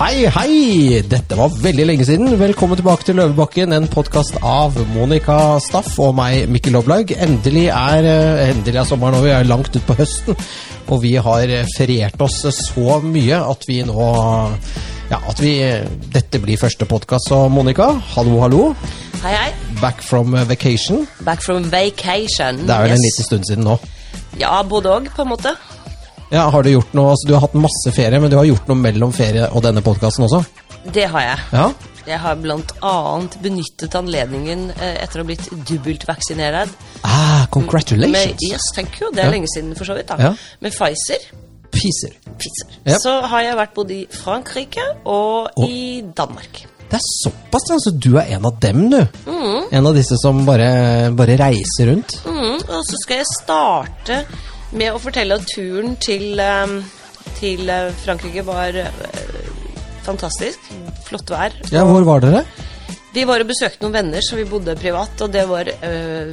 Hei, hei! Dette var veldig lenge siden. Velkommen tilbake til Løvebakken, en podkast av Monica Staff og meg, Mikkel Loblaug. Endelig er, eh, endelig er sommeren over, vi er langt ut på høsten. Og vi har feriert oss så mye at vi nå Ja, at vi Dette blir første podkast. Så Monica, hallo, hallo. Hei, hei. Back from vacation. Back from vacation. Det er vel en liten stund siden nå. Ja, både òg, på en måte. Ja, har Du gjort noe, altså Du har hatt masse ferie, men du har gjort noe mellom ferie og denne podkasten også? Det har jeg. Ja? Jeg har annet benyttet anledningen eh, etter å ha blitt dobbeltvaksinert. Ah, Med, congratulations! yes, thank you. Det er Ja. lenge siden, for så vidt. da. Ja. Med Pfizer. Pfizer. Pfizer. Yep. Så har jeg vært både i Frankrike og Og- i Danmark. Det er såpass, altså. Du er en av dem, du. Mm. En av disse som bare, bare reiser rundt. Mm, og så skal jeg starte med å fortelle at turen til, eh, til eh, Frankrike var eh, fantastisk. Flott vær. Ja, Hvor var dere? Vi var og besøkte noen venner, så vi bodde privat, og det var øh,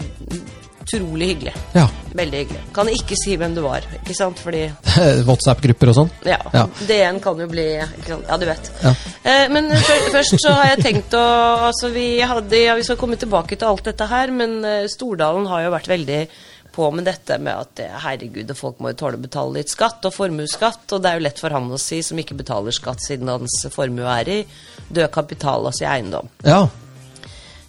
utrolig hyggelig. Ja. Veldig hyggelig. Kan ikke si hvem det var, ikke sant, fordi WhatsApp-grupper og sånn? Ja. Ja. DN kan jo bli ikke sant? Ja, du vet. Ja. Eh, men før, først så har jeg tenkt å Altså, vi hadde Ja, vi skal komme tilbake til alt dette her, men eh, Stordalen har jo vært veldig på med dette med at herregud, folk må jo tåle å betale litt skatt og formuesskatt, og det er jo lett for han å si, som ikke betaler skatt siden hans formue er i død kapital, altså i eiendom. Ja.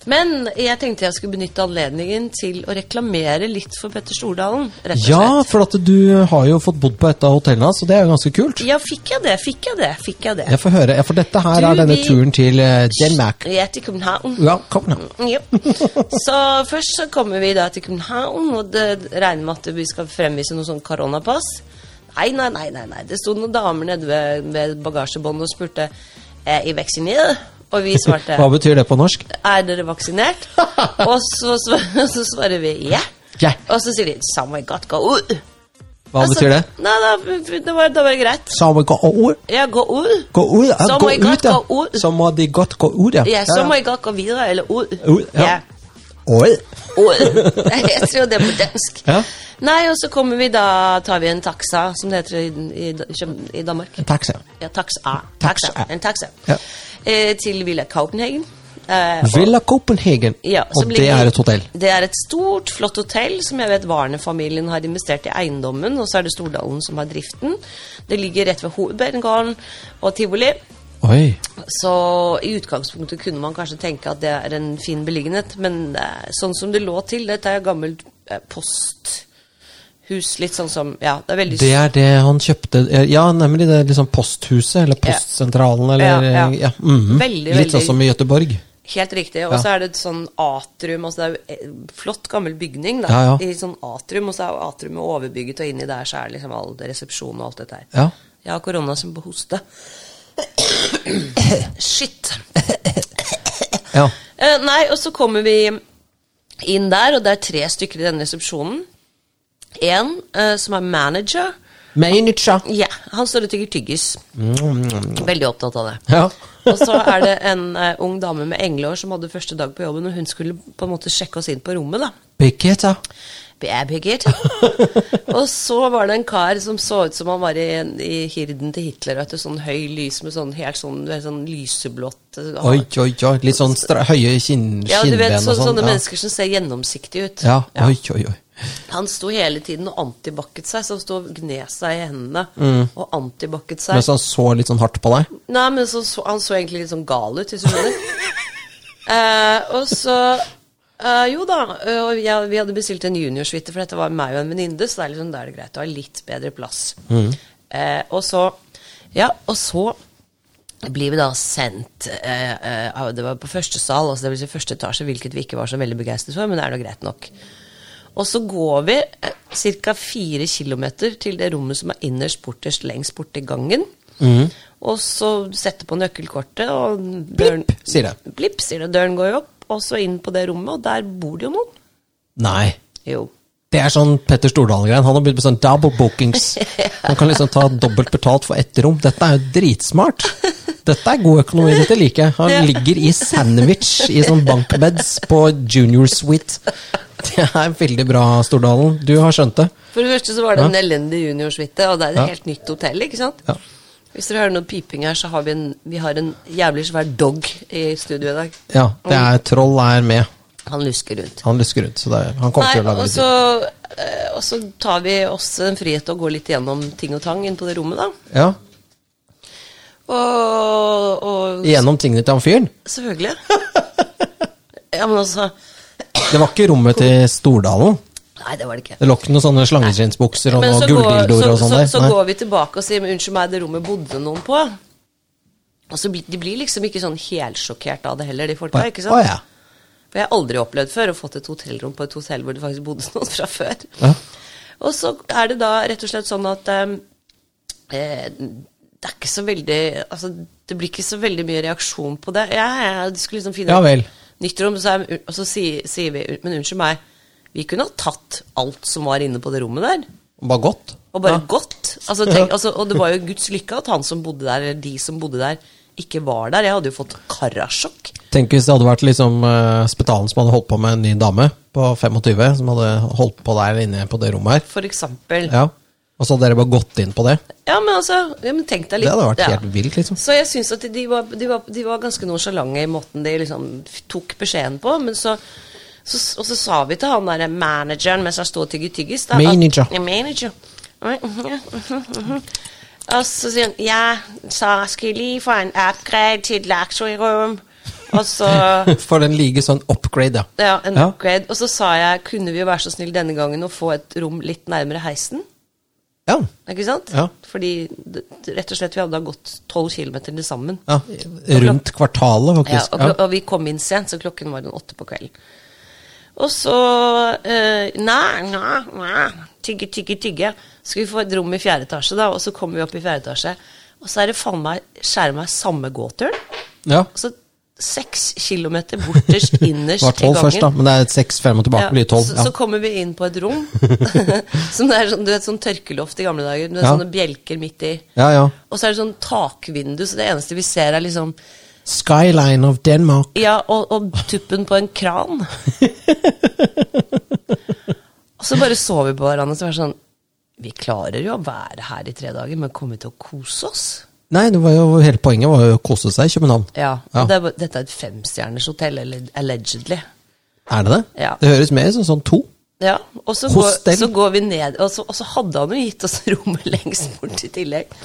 Men jeg tenkte jeg skulle benytte anledningen til å reklamere litt for Petter Stordalen, rett og slett. ja, for at du har jo fått bodd på et av hotellene så det er jo ganske kult. Ja, fikk jeg det? Fikk jeg det? Fikk jeg det? Jeg får høre. Ja, for dette her Du, er denne vi- turen til eh, Denmark. Jeg er til København. Ja, kom nå. Ja. Så først så kommer vi da til København, og det regner med at vi skal fremvise noe sånn koronapass. Nei, nei, nei, nei, nei. Det sto noen damer nede ved, ved bagasjebåndet og spurte er jeg vaksinert. Og vi svarte Hva betyr det på norsk? er dere vaksinert? og så, så, så svarer vi ja. Yeah. Og så sier de samme godt, gå ut. Hva Altså, betyr det? Nei, da, det var, det var greit. Samme gå ut. Ja, gå ut. Gå ut, ja, Så gå må jeg ut, ja. gå ut. Så må de godt gå ut, ja. Ja, så må jeg godt gå videre, eller ut. Ut, ja. ja. Oi. Oi. Det tror det er på dansk. Ja. Nei, og så kommer vi da, tar vi en taxa, som det heter i, i, i Danmark. Ja, taxa. Taxa. taxa. En taxa. Ja. Eh, til Villa Copenhagen. Eh, Villa Copenhagen. Ja, og som det ligger- er et hotell. Det er et stort, flott hotell som jeg vet Warner-familien har investert i eiendommen, og så er det Stordalen som har driften. Det ligger rett ved Hovedberggården og tivoli. Oi. Så i utgangspunktet kunne man kanskje tenke at det er en fin beliggenhet, men eh, sånn som det lå til Dette er gammelt eh, posthus, litt sånn som Ja, det er veldig Det er det han kjøpte eh, Ja, nemlig det liksom posthuset, eller postsentralen, eller Ja, ja. ja, mhm. Veldig, Litt sånn som i Gøteborg. Helt riktig. Og så er det et sånn atrium. altså Det er jo eh, flott, gammel bygning. da. I sånn atrium, og så er atriumet overbygget, og inni der så er liksom all resepsjon og alt dette her. Ja. Jeg har korona som på hoste. Shit. ja. Eh, nei, og så kommer vi inn der, og det er tre stykker i denne resepsjonen. En uh, som er manager. Manager. Ja, han står og tygger tyggis. Veldig opptatt av det. Ja. Og så er det en uh, ung dame med englehår som hadde første dag på jobben, og hun skulle på en måte sjekke oss inn på rommet, da. Birgitta. bygget og så var det en kar som så ut som han var i, i hirden til Hitler. Vet du, sånn høy lys med sånn helt sånn, sånn lyseblått eh, Oi, oi, oi. Litt sånn høye kinn, Ja, du vet, så, og sånn. sånne ja. mennesker som ser gjennomsiktige ut. Ja. Oi, oi, oi. Han sto hele tiden og antibakket seg, så han sto og gned seg i hendene. Og antibakket seg. Mens han så litt sånn hardt på deg. Nei, men så, så, han så egentlig litt sånn gal ut, hvis du skjønner. eh, og så eh, Jo da, og jeg, vi hadde bestilt en juniorsuite, for dette var meg og en venninne, så det er liksom, da er det greit å ha litt bedre plass. Eh, og så Ja, og så blir vi da sendt eh, eh, Det var på første sal, altså det vil si første etasje, hvilket vi ikke var så veldig begeistret for, men det er nå greit nok. Og så går vi eh, ca. fire kilometer til det rommet som er innerst borterst lengst i gangen. Og så setter på nøkkelkortet, og døren Blipp, sier det. Blipp, sier det. Døren går jo opp, og så inn på det rommet, og der bor det jo noen. Nei. Jo. Det er sånn Petter Stordalen-greien. Han har begynt med sånn double bookings. Han kan liksom ta dobbelt betalt for ett rom. Dette er jo dritsmart. Dette er god økonomi, dette liker jeg. Han ligger i sandwich i sånn bankbeds på junior suite. Det er veldig bra, Stordalen. Du har skjønt det. For det første så var det Ja. en elendig juniorsuite, og det er et Ja. helt nytt hotell, ikke sant? Ja. Hvis dere hører noe piping her, så har vi en, vi har en jævlig svær dog i studio i dag. Ja, det er Troll er med. Han lusker rundt. Han lusker rundt, så det, han kommer Nei, til å lage og litt så, eh, og så tar vi oss en frihet og går litt gjennom ting og tang inn på det rommet, da. Ja, Og, og Gjennom tingene til han fyren. Selvfølgelig. ja, men altså Det var ikke rommet til Stordalen. Nei, det var det ikke. Det lå ikke noen sånne slangeskinnsbukser og noen så, går, så, sånn så, der. så går vi tilbake og sier unnskyld meg, det rommet bodde noen på. Og så blir, De blir liksom ikke sånn helsjokkert av det heller, de folka. ikke sant? Å ja. For jeg har aldri opplevd før å fått et hotellrom på et hotell hvor det faktisk bodde noen fra før. Ja. Og så er det da rett og slett sånn at eh, eh, det er ikke så veldig Altså, det blir ikke så veldig mye reaksjon på det. Ja, de skulle liksom finne Ja vel. et nytt rom, så er, og så sier, sier vi Men unnskyld meg, vi kunne ha tatt alt som var inne på det rommet der. Bare godt. Og bare Ja. gått. Altså, tenk, altså, og det var jo Guds lykke at han som bodde der, eller de som bodde der, ikke var der. Jeg hadde jo fått karasjokk. Tenk hvis det hadde vært liksom uh, Spetalen som hadde holdt på med en ny dame på 25, som hadde holdt på der inne på det rommet her. For eksempel. Ja. Og så hadde dere bare gått inn på det. Ja, men altså ja, men tenk deg litt Det hadde vært ja. helt vilt, liksom. Så jeg syns at de var, de, var, de var ganske nonsjalante i måten de liksom tok beskjeden på. Men så, så, og så sa vi til han der manageren mens han sto og tygget tyggis da, at- Manager. Ja, manager. Og så sier han ja, så skal jeg lige få en upgrade til et luxury-rom. Og så For den ligger sånn upgrade, ja. ja, en upgrade. Og så sa jeg kunne vi jo være så snill denne gangen å få et rom litt nærmere heisen. Ja. Ikke sant? Ja. Fordi rett og slett vi hadde da gått 12 km til sammen. ja. Rundt kvartalet, faktisk. Ja. og, og vi kom inn sent, så klokken var den åtte på kvelden. Og så eh, Nei, nei, nei. Tygge, tygge, tygge. Skal vi få et rom i fjerde etasje, da? Og så kommer vi opp i fjerde etasje, og så er det faen meg skjære meg samme gåturen. ja. Altså seks kilometer borterst Det innerst var i tolv først, da. Men det er seks fem og tilbake, blir tolv. så, Ja. så kommer vi inn på et rom som det er sånn, du vet, sånn tørkeloft i gamle dager. Med Ja. sånne bjelker midt i. ja, ja. Og så er det sånn takvindu, så det eneste vi ser, er liksom Skyline of Denmark. Ja, og, og tuppen på en kran. og så bare så vi på hverandre og så var det sånn Vi klarer jo å være her i tre dager, men kommer vi til å kose oss? Nei, jo hele poenget var jo å kose seg i København. Ja. Ja. Det dette er et femstjerners hotell, eller allegedly. Er det det? Ja. Det høres mer som sånn to. Ja, og så går, så går vi ned, og så, og så hadde han jo gitt oss rommet lengst bort i tillegg.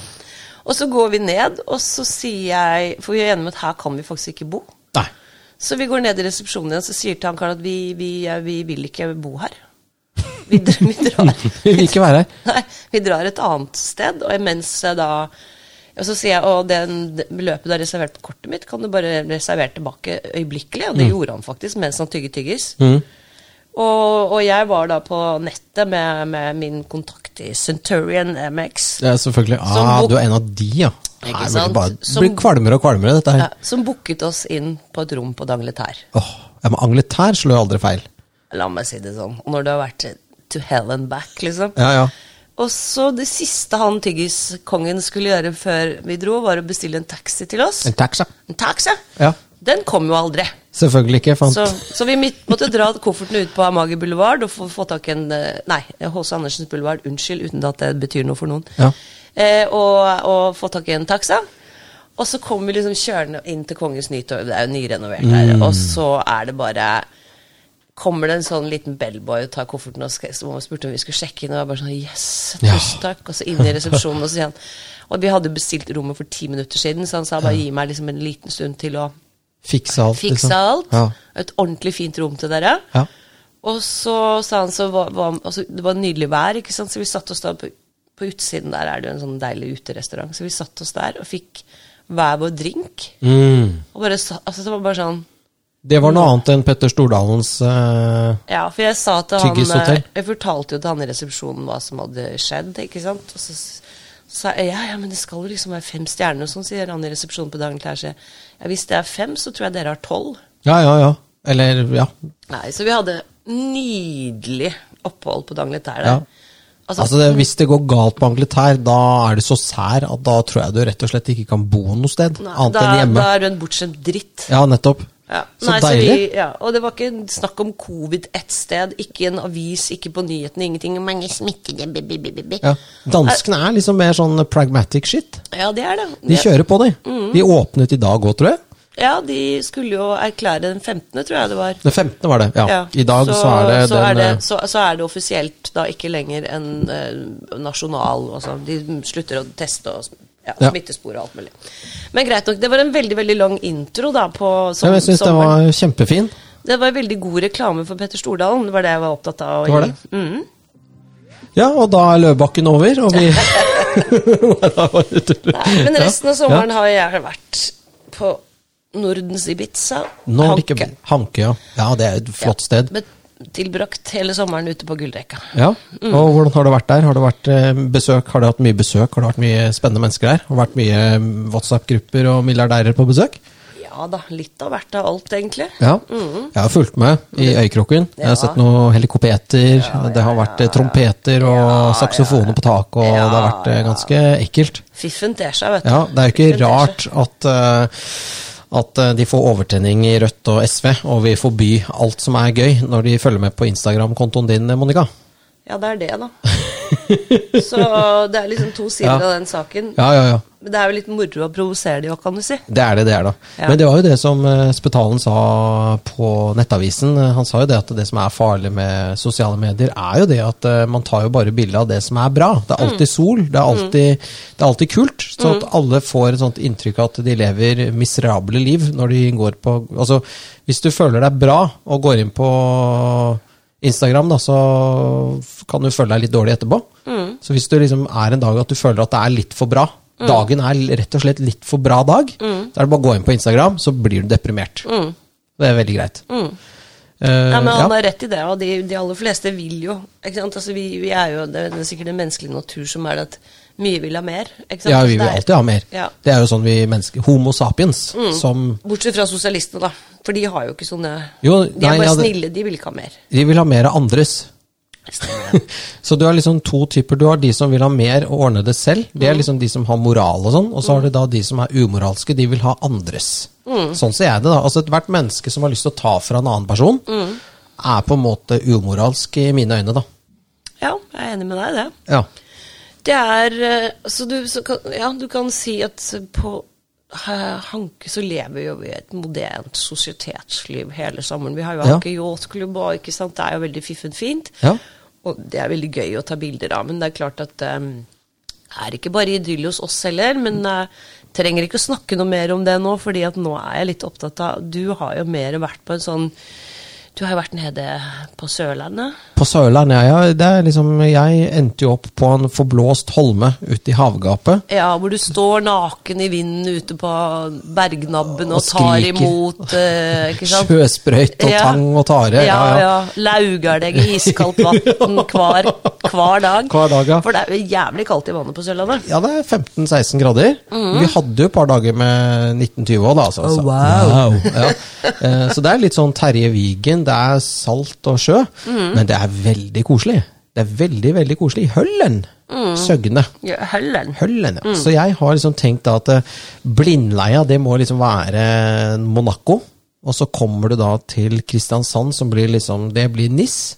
Og så går vi ned, og så sier jeg For vi er enige om at her kan vi faktisk ikke bo. Nei. Så vi går ned i resepsjonen igjen, så sier til han karen at vi, vi, vi vil ikke bo her. Vi, vi drar. Vi vil ikke være her. Nei, vi drar et annet sted, og mens da og så sier jeg den, det beløpet du har reservert på kortet mitt, kan du bare reservere tilbake øyeblikkelig. Og det gjorde han faktisk mens han tygget tyggis. Mm. Og, og jeg var da på nettet med, med min kontakt i Centurion MX. Ja, selvfølgelig. Ah, du er en av de, ja. Ikke sant? Det bare Som- blir kvalmere og kvalmere, dette her. Ja, som booket oss inn på et rom på Dangletær. Åh, ja, men Angletær slår aldri feil. La meg si det sånn. Og når du har vært to hell and back, liksom. Ja, ja. Og så det siste han tyggiskongen skulle gjøre før vi dro, var å bestille en taxi til oss. En taxi. En taxi! Ja. Den kom jo aldri. Selvfølgelig ikke. Fant. Så, så vi måtte dra kofferten ut på Amager Boulevard og få, få tak i en eh, Nei, H.C. Andersens Boulevard. Unnskyld, uten at det betyr noe for noen. Ja. Eh, og, og få tak i en taxa. Og så kom vi liksom kjørende inn til Kongens Nytorv, det er jo nyrenovert her, og så er det bare Kommer det en sånn liten bellboy og tar kofferten og spurte om vi skulle sjekke inn, og jeg bare sånn Yes, tusen takk. Og så inn i resepsjonen, og så sier han Og vi hadde bestilt rommet for ti minutter siden, så han sa bare gi meg liksom en liten stund til å Fikse alt. fikse liksom. alt. Ja. Et ordentlig fint rom til dere. Ja. Og så sa han så var, var, altså, Det var nydelig vær, ikke sant? så vi satte oss da på, på utsiden der er det jo en sånn deilig uterestaurant. Så vi satte oss der og fikk hver vår drink. Mm. Og bare, altså, det var bare sånn Det var noe annet enn Petter Stordalens uh, Ja, for jeg sa til han eh, Jeg fortalte jo til han i resepsjonen hva som hadde skjedd, ikke sant. Og så sa jeg ja, ja, men det skal jo liksom være fem stjerner og sånn, sier han i resepsjonen på Dagen Klær. Ja, hvis det er fem, så tror jeg dere har tolv. Ja, ja, ja. Eller, ja. Nei, så vi hadde nydelig opphold på Dangletær der. ja. Altså, det, Hvis det går galt på Angletær, da er det så sær at da tror jeg du rett og slett ikke kan bo noe sted. Nei, annet da, enn hjemme. da er du en bortskjemt dritt. Ja, nettopp. Ja. Så Nei, deilig. vi, ja. Og det var ikke snakk om covid ett sted, ikke en avis, ikke på nyhetene, ingenting. Mange smittede bi, bi, bi. Ja. Danskene er liksom mer sånn pragmatic shit. Ja, det er det. De kjører på, de. De åpnet i dag òg, tror jeg. Ja, de skulle jo erklære den 15., tror jeg det var. Den 15. var det. Ja. Ja, I dag så, er det så den er det, eh, så, så er det offisielt da ikke lenger en eh, nasjonal altså, De slutter å teste og ja, Ja. smittespor og alt mulig. Men greit nok. Det var en veldig veldig lang intro da på som, ja, Jeg syns den var kjempefin. Det var veldig god reklame for Petter Stordalen. Det var det jeg var opptatt av. Det var det? Mhm. Ja, og da er Løvbakken over, og vi Nei, men resten av sommeren har jeg vært på Nordens Ibiza. Nordic Hanke. Hanke, ja. ja. Det er et flott sted. Men tilbrakt hele sommeren ute på Gullrekka. Ja, og hvordan har det vært der? Har det vært eh, besøk? Har det hatt mye besøk? Har det vært mye spennende mennesker der? Har det vært mye eh, WhatsApp-grupper og milliardærer på besøk? Ja da, litt av hvert av alt, egentlig. Ja. Jeg har fulgt med i Øykroken. Jeg har sett noen helikopeter, det har vært eh, trompeter og saksofoner på taket, og det har vært ganske ekkelt. Fiffen ter seg, vet du. Ja, det er jo ikke Fiffen rart at, eh, at eh, de får overtenning i Rødt og SV, og vil forby alt som er gøy, når de følger med på Instagram-kontoen din, Monica. Ja, det er det, da. Så det er liksom to sider Ja. av den saken. Ja, ja, ja. Men det er jo litt moro å provosere de òg, kan du si. Det er det det er, da. Ja. Men det var jo det som eh, Spetalen sa på Nettavisen. Eh, Han sa jo det at det som er farlig med sosiale medier, er jo det at eh, man tar jo bare bilde av det som er bra. Det er alltid sol, det er alltid, det er alltid kult. Så at alle får et sånt inntrykk av at de lever miserable liv når de går på Altså, hvis du føler deg bra og går inn på Instagram, da, så kan du føle deg litt dårlig etterpå. Så hvis du liksom er en dag at du føler at det er litt for bra, dagen er rett og slett litt for bra dag, så er det bare å gå inn på Instagram, så blir du deprimert. Det er veldig greit. Uh, Ja, men han ja. har rett i det, og de, de aller fleste vil jo. Ikke sant? Altså, vi, vi er jo, Det er sikkert en menneskelig natur som er det at mye vil ha mer. Ja, vi vil alltid ha mer. Ja. Det er jo sånn vi mennesker Homo sapiens, som Bortsett fra sosialistene, da. For de har jo ikke sånne Jo, De er bare ja, snille, de vil ikke ha mer. De vil ha mer av andres. så du har liksom to typer. Du har de som vil ha mer og ordne det selv. Det er liksom de som har moral og sånn. Og så har du da de som er umoralske. De vil ha andres. Sånn ser jeg det, da. Altså Ethvert menneske som har lyst til å ta fra en annen person, er på en måte umoralsk i mine øyne, da. Ja, jeg er enig med deg i det. Ja. Det er eh, Så du, så kan, ja, du kan si at på eh, Hanke så lever jo i et modent sosietetsliv hele sommeren. Vi har jo Ja. Hanke yachtklubb, og ikke sant? det er jo veldig fiffen fint. Ja. Og det er veldig gøy å ta bilder av, men det er klart at um, det er ikke bare idyll hos oss heller. Men uh, trenger ikke å snakke noe mer om det nå, fordi at nå er jeg litt opptatt av Du har jo mer vært på en sånn Du har jo vært nede på Sørlandet. På Sørlandet, ja. ja, Det er liksom Jeg endte jo opp på en forblåst holme ute i havgapet. Ja, hvor du står naken i vinden ute på bergnabben og, Og tar imot eh, Ikke sant? Sjøsprøyt og Ja. tang og tare. Ja, ja. Laugar deg i iskaldt vann hver, hver dag. Hver dag, ja. For det er jo jævlig kaldt i vannet på Sørlandet. Ja, det er 15-16 grader. Vi hadde jo et par dager med 1920 òg, da. Altså. Oh, Så- wow. ja. Eh, Så det er litt sånn Terje Vigen. Det er salt og sjø, men det er veldig koselig. Det er veldig, veldig koselig. Høllen! Søgne. Ja, Høllen. Høllen, ja. Så jeg har liksom tenkt da at eh, blindleia, det må liksom være Monaco. Og så kommer du da til Kristiansand, som blir liksom Det blir NIS.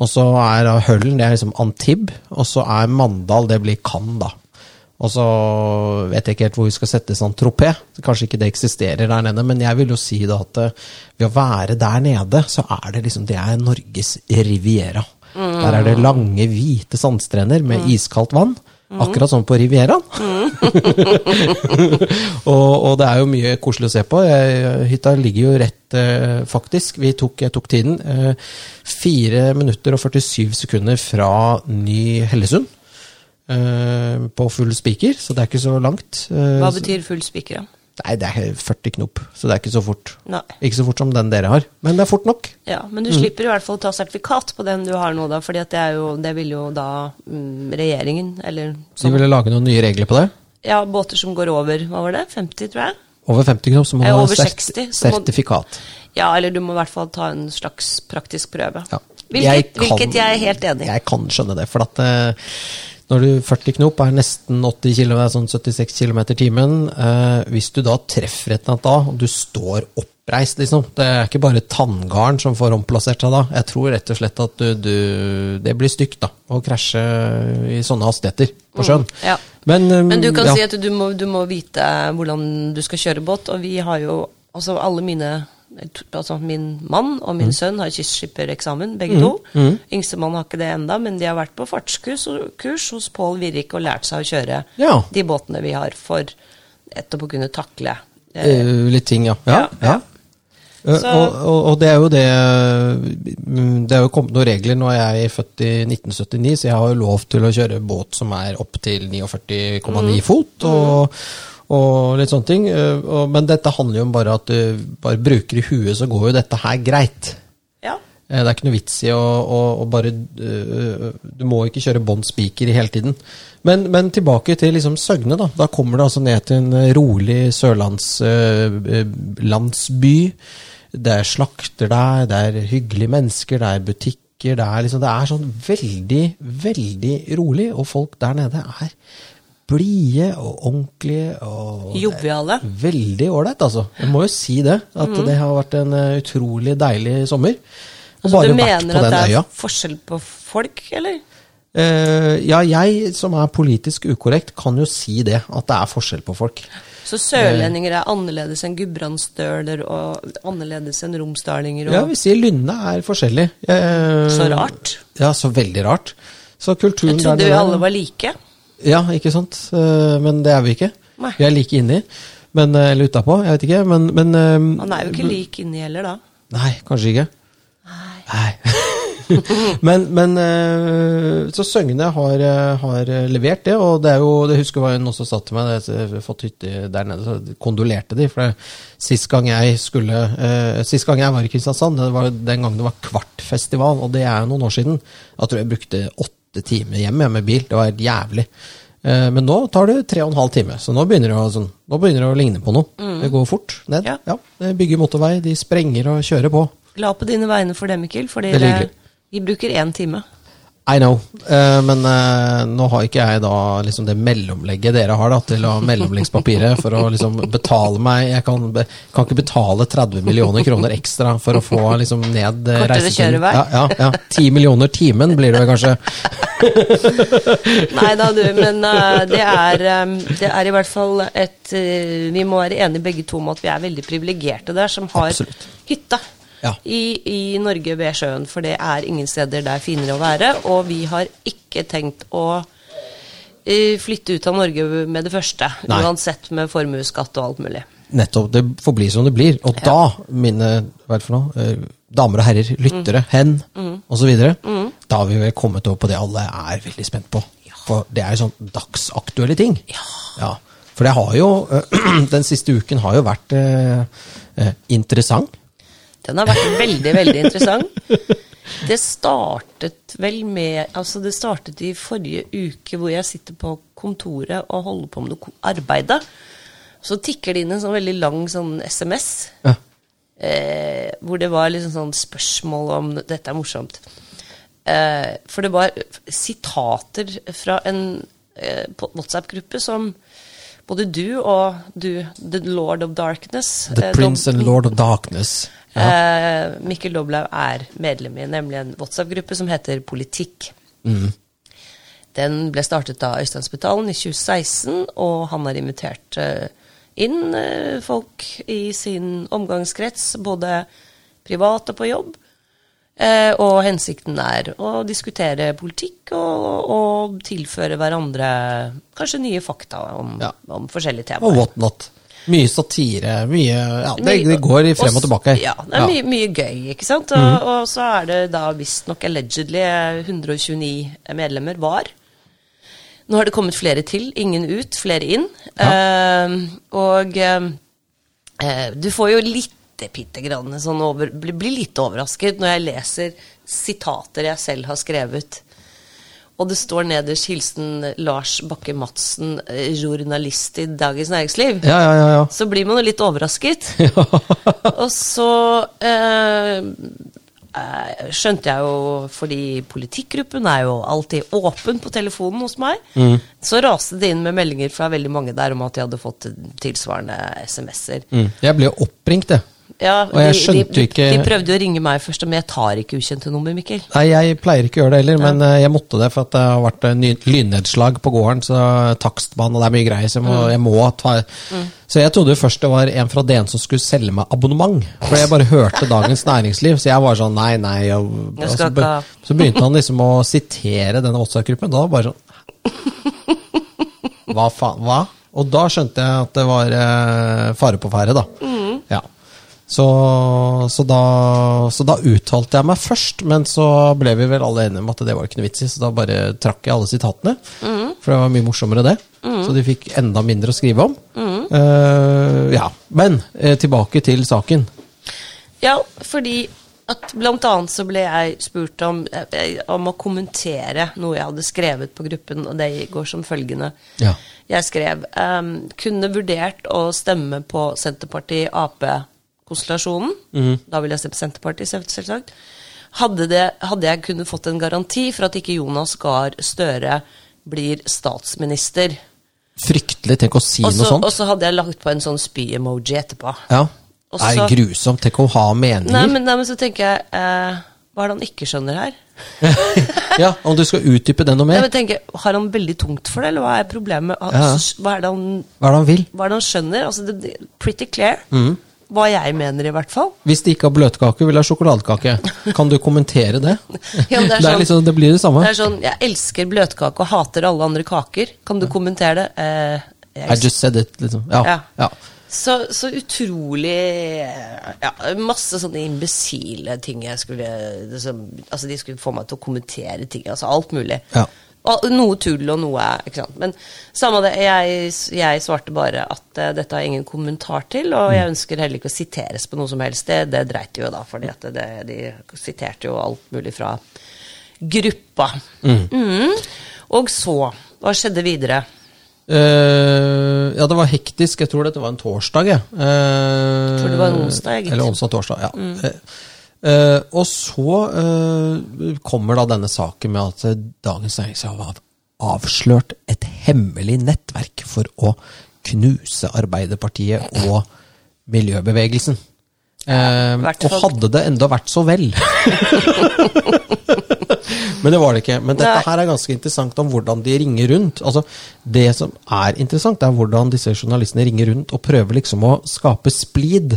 Og så er Høllen, det er liksom Antibes. Og så er Mandal, det blir Cannes, da. Og så vet jeg ikke helt hvor vi skal sette sånn tropé. Kanskje ikke det eksisterer der nede, men jeg vil jo si da at eh, ved å være der nede, så er det liksom Det er Norges riviera. Der er det lange, hvite sandstrender med iskaldt vann. Akkurat sånn på Rivieraen. og, og det er jo mye koselig å se på. Jeg, hytta ligger jo rett, eh, faktisk. Vi tok, jeg tok tiden. Eh, 4 minutter og 47 sekunder fra Ny-Hellesund. Eh, på full spiker, så det er ikke så langt. Eh, Hva betyr full spiker, da? Nei, det er 40 knop, så det er ikke så fort. Nei. Ikke så fort som den dere har, men det er fort nok. Ja, men Mm. du slipper i hvert fall å ta sertifikat på den du har nå, da. fordi det, jo, det vil jo da mm, regjeringen, eller De som, ville lage noen nye regler på det. Ja, båter som går over, hva var det? 50, tror jeg? Over 50 knop så må du ha sert 60, må- sertifikat. Ja, eller du må i hvert fall ta en slags praktisk prøve. Ja. Hvilket, Jeg kan- hvilket jeg er helt enig i. Jeg kan skjønne det, for at eh, Når du 40 knop er nesten 80 km, sånn 76 km i timen. Eh, hvis du da treffer et eller annet da, og du står oppreist, liksom Det er ikke bare tanngarden som får omplassert seg da. Jeg tror rett og slett at du, du Det blir stygt, da, å krasje i sånne hastigheter på sjøen. Mm, ja. Men, um, Men du kan ja. si at du må, du må vite hvordan du skal kjøre båt, og vi har jo Altså alle mine Altså min mann og Mm. min sønn har kystskippereksamen, begge to. Yngstemann har ikke det enda, men de har vært på fartskurs kurs hos Pål Virrik og lært seg å kjøre Ja. de båtene vi har, for etterpå å kunne takle eh, Eh, Litt ting, ja. Ja, Ja, ja. Eh, Så- Og, og, og det er jo det mm, Det er jo kommet noen regler. Nå er jeg født i 1979, så jeg har jo lov til å kjøre båt som er opp til 49,9 Mm. fot. Og, og litt sånne ting. Eh, Men dette handler jo om bare at du bare bruker i huet, så går jo dette her greit. Ja. Eh, Det er ikke noe vits i å, å, å bare øh, Du må ikke kjøre bånn spiker hele tiden. Men, men tilbake til liksom Søgne. Da Da kommer du altså ned til en eh, rolig sørlandslandsby. det er slakter der, det er hyggelige mennesker, det er butikker. Det er, liksom, det er sånn veldig, veldig rolig, og folk der nede er blide og ordentlige. og Joviale. Veldig ålreit, altså. Jeg må jo si det. At det har vært en eh, utrolig deilig sommer. Og Så bare du vært mener på at det er øya. forskjell på folk, eller? Uh, ja, jeg som er politisk ukorrekt, kan jo si det. At det er forskjell på folk. Så sørlendinger er annerledes enn gudbrandsdøler og annerledes enn romsdalinger og Ja, vi sier Lynne er forskjellig. Uh, Så rart. Ja, så veldig rart. Så kulturen Jeg trodde der jo alle var like. Ja, ikke sant? Eh, Men det er vi ikke. Nei. Vi er like inni. Men, eh, eller utapå, jeg vet ikke. Men, men Man Han er jo ikke lik inni heller, da. Nei, kanskje ikke. Nei. Nei. men, men eh, Så Søgne har, eh, har eh, levert det, og det er jo Det husker jeg hun også sa til meg, jeg fått hytte der nede, så kondolerte de. For sist gang jeg skulle eh, Sist gang jeg var i Kristiansand, det var den gangen det var Kvartfestival, og det er jo noen år siden. jeg tror jeg brukte åtte timer hjem med bil. Det var helt jævlig. Eh, Men nå tar det tre og en halv time, så nå begynner det å, sånn, nå begynner det å ligne på noe. Det går fort ned. Ja. Ja. det bygger motorvei, de sprenger og kjører på. Glad på dine vegne for det, Mikkel, fordi det, vi bruker én time. I know, uh, men uh, nå har ikke jeg da liksom det mellomlegget dere har da, til å mellomleggspapiret for å liksom betale meg Jeg kan, kan ikke betale 30 millioner kroner ekstra for å få liksom ned uh, Kortere reisetiden. Ja, ja, ja. 10 millioner timen blir det kanskje. Nei da, du, men eh, det, er, um, det er i hvert fall et eh, Vi må være enige begge to om at vi er veldig privilegerte der, som har Absolutt. hytte Ja. i, i Norge ved sjøen. For det er ingen steder det er finere å være. Og vi har ikke tenkt å eh, flytte ut av Norge med det første. Nei. Uansett med formuesskatt og alt mulig. Nettopp. Det får bli som det blir. Og Ja. da, mine hva er det for noe, eh, damer og herrer, lyttere, hen Mm. osv., da har vi vel kommet over på det alle er veldig spent på. For det er jo sånn dagsaktuelle ting. Ja. For det har jo Den siste uken har jo vært eh, eh, interessant. Den har vært veldig, veldig interessant. Det startet vel med Altså, det startet i forrige uke hvor jeg sitter på kontoret og holder på med noe arbeid. Så tikker det inn en sånn veldig lang sånn SMS. Ja. Eh, hvor det var liksom sånn spørsmål om Dette er morsomt. Eh, for det var sitater fra en eh, WhatsApp-gruppe som både du og du, The Lord of Darkness The eh, Prince Dob- and Lord of Darkness. Ja. Eh, Mikkel Doblaug er medlem i nemlig en WhatsApp-gruppe som heter Politikk. Mm. Den ble startet av Øystein Spetalen i 2016, og han har invitert eh, inn folk i sin omgangskrets, både privat og på jobb. Eh, og hensikten er å diskutere politikk og, og tilføre hverandre kanskje nye fakta om, Ja. om forskjellige Og temaer. whatnot. Mye satire. Mye Ja, det, Mye- det går i frem og tilbake. Ja, det er Mye, mye gøy, ikke sant? Og, og så er det da visstnok allegedly 129 medlemmer var. Nå har det kommet flere til. Ingen ut, flere inn. Eh, og eh, eh, du får jo litt bitte grann sånn over Blir blir litt overrasket når jeg leser sitater jeg selv har skrevet. Og det står nederst 'Hilsen Lars Bakke Madsen, eh, journalist i Dagens Næringsliv'. Ja, ja, ja. ja. Så blir man jo litt overrasket. Og så eh, eh, skjønte jeg jo, fordi politikkgruppen er jo alltid åpen på telefonen hos meg, Mm. så raste det inn med meldinger fra veldig mange der om at de hadde fått tilsvarende SMS-er. Mm. Jeg ble oppringt, jeg. Ja, Og jeg de, skjønte de, ikke- de prøvde å ringe meg først, men jeg tar ikke ukjente nummer, Mikkel. Nei, jeg pleier ikke å gjøre det heller, men eh, jeg måtte det for at det har vært eh, lynnedslag på gården, så takstmann og det er mye greier, så jeg må, jeg må ta Så jeg trodde først det var en fra DN som skulle selge meg abonnement, for jeg bare hørte Dagens Næringsliv, så jeg var sånn nei, nei, og, og så, be, så begynte han liksom å sitere denne WhatsApp-gruppen, da var det bare sånn Hva faen, hva? Og da skjønte jeg at det var eh, fare på ferde, da. Ja. Så, så, da, så da uttalte jeg meg først, men så ble vi vel alle enige om at det var ikke noe vits i, så da bare trakk jeg alle sitatene. For det var mye morsommere, det. Så de fikk enda mindre å skrive om. Eh, ja. Men eh, tilbake til saken. Ja, fordi at blant annet så ble jeg spurt om, eh, om å kommentere noe jeg hadde skrevet på gruppen, og det går som følgende. Ja. Jeg skrev um, kunne vurdert å stemme på Senterparti-Ap-konstellasjonen. Da ville jeg stemt Senterpartiet, selvsagt. Hadde, det, hadde jeg kunnet fått en garanti for at ikke Jonas Gahr Støre blir statsminister. Fryktelig. Tenk å si også, noe sånt. og så hadde jeg lagt på en sånn spy-emoji etterpå. Ja. Også, Det er grusomt. Tenk å ha meninger. Nei, men, nei, men så tenker jeg eh, Hva er det han ikke skjønner her? Ja, Om du skal utdype det noe mer? mer? men tenker, Har han veldig tungt for det, eller hva er problemet? Han- Ja. Hva, er det han, Hva er det han vil? hva er det han skjønner? Altså, det, pretty clear. Mm. Hva jeg mener, i hvert fall. Hvis de ikke har bløtkake, vil ha sjokoladekake. Kan du kommentere det? Ja, det er det, sånn- liksom, det blir det samme. Det er sånn, Jeg elsker bløtkake og hater alle andre kaker. Kan du kommentere det? Eh, jeg I just said it, liksom. Ja. Ja. ja. Så, så utrolig Ja, masse sånne imbesile ting jeg skulle liksom, Altså, de skulle få meg til å kommentere ting. Altså alt mulig. Ja. Noe tull og noe ikke sant? Men samme det, jeg, jeg svarte bare at uh, dette har jeg ingen kommentar til, og Mm. jeg ønsker heller ikke å siteres på noe som helst. Det, det dreit jo da, fordi de siterte jo alt mulig fra gruppa. Mm. Og så, hva skjedde videre? Uh, ja, det var hektisk. Jeg tror dette var en torsdag. Jeg. Uh, Tror det var en onsdag, Egentlig. Eller onsdag-torsdag, ja. Eh, eh, og så uh, kommer da denne saken med at Dagens Næringsliv har avslørt et hemmelig nettverk for å knuse Arbeiderpartiet og miljøbevegelsen. Uh, og hadde det enda vært så vel Men det var det ikke. Men dette her er ganske interessant om hvordan de ringer rundt. Altså, det som er interessant, er hvordan disse journalistene ringer rundt og prøver liksom å skape splid.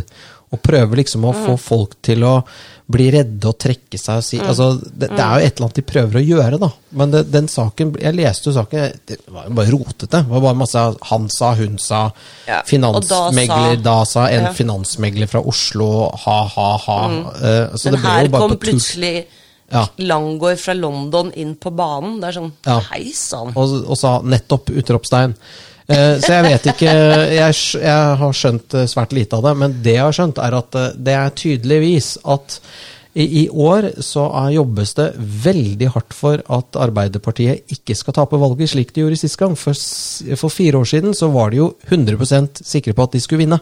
Og prøver liksom å få folk til å bli redde og trekke seg og si altså, det, det er jo et eller annet de prøver å gjøre, da. Men det, den saken Jeg leste jo saken, det var jo bare rotete. Det var bare masse han sa, hun sa, Ja, finansmegler, sa- da sa en Ja. finansmegler fra Oslo, ha, ha, ha. Eh, så Men det ble her jo bare kom på plutselig Ja. Langgaard fra London inn på banen. Det er sånn Ja. Hei sann. og, og sa nettopp utropstegn. Eh, så jeg vet ikke jeg, jeg har skjønt eh, svært lite av det, men det jeg har skjønt, er at eh, det er tydeligvis at i, i år så jobbes det veldig hardt for at Arbeiderpartiet ikke skal tape valget, slik de gjorde sist gang. For, for fire år siden så var de jo 100% sikre på at de skulle vinne.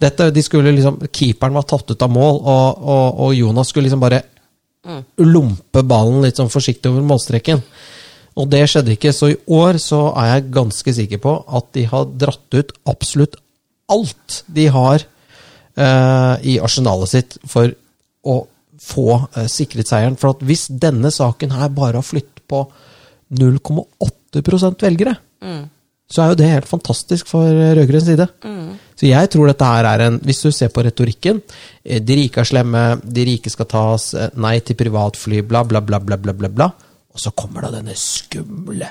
Dette, de skulle liksom, Keeperen var tatt ut av mål, og, og, og Jonas skulle liksom bare lompe ballen litt sånn forsiktig over målstreken. Og det skjedde ikke, så i år så er jeg ganske sikker på at de har dratt ut absolutt alt de har eh, i arsenalet sitt for å få eh, sikret seieren. For at hvis denne saken her bare har flyttet på 0,8% velgere, så er jo det helt fantastisk for rød-grønn side. Så jeg tror dette her er en Hvis du ser på retorikken eh, De rike er slemme, de rike skal tas, eh, nei til privatfly, bla, bla, bla, bla, bla, bla, bla. Og så kommer da denne skumle,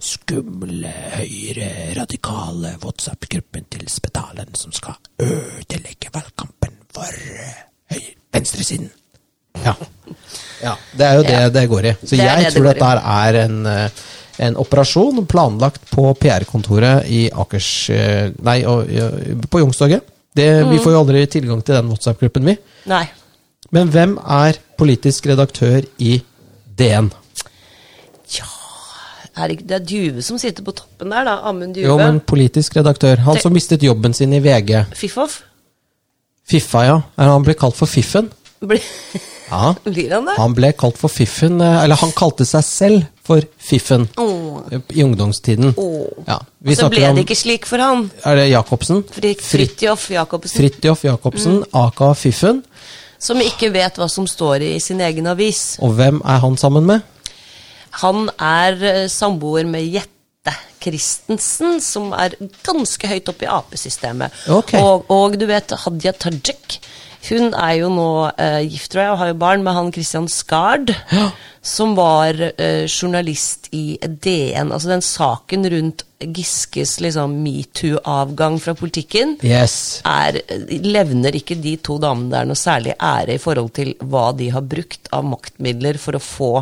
skumle, høyre, radikale WhatsApp-gruppen til Spetalen som skal ødelegge valgkampen for eh, venstresiden. Ja. ja. Det er jo det Ja. det går i. Så Det jeg det tror dette her er en, eh, en operasjon planlagt på PR-kontoret i Akers eh, Nei, på Youngstorget. Det- Mm. Vi får jo aldri tilgang til den WhatsApp-gruppen, vi. Nei. Men hvem er politisk redaktør i DN? Er det, er Duve som sitter på toppen der, da. Amund Duve. Jo, men politisk redaktør. Han som mistet jobben sin i VG. Fiffoff. Fiffa, ja. Han ble kalt for Fiffen? Blir- Ja. Blir han det? Han ble kalt for Fiffen, eh, eller han kalte seg selv for Fiffen Åh. i ungdomstiden. Åh. Ja, vi Så ble om det ikke slik for han. Er det Jacobsen? Fridtjof Jacobsen, Fridtjof Jacobsen, aka Fiffen. som ikke vet hva som står i sin egen avis. Og hvem er han sammen med? Han er eh, samboer med Jette Christensen, som er ganske høyt oppe i Ap-systemet. Okay. Og, og du vet Hadia Tajik. Hun er jo nå eh, gift, tror jeg, og har jo barn med han Christian Skard, Ja. som var eh, journalist i DN. Altså den saken rundt Giskes liksom metoo-avgang fra politikken. Yes. er, levner ikke de to damene der noe særlig ære i forhold til hva de har brukt av maktmidler for å få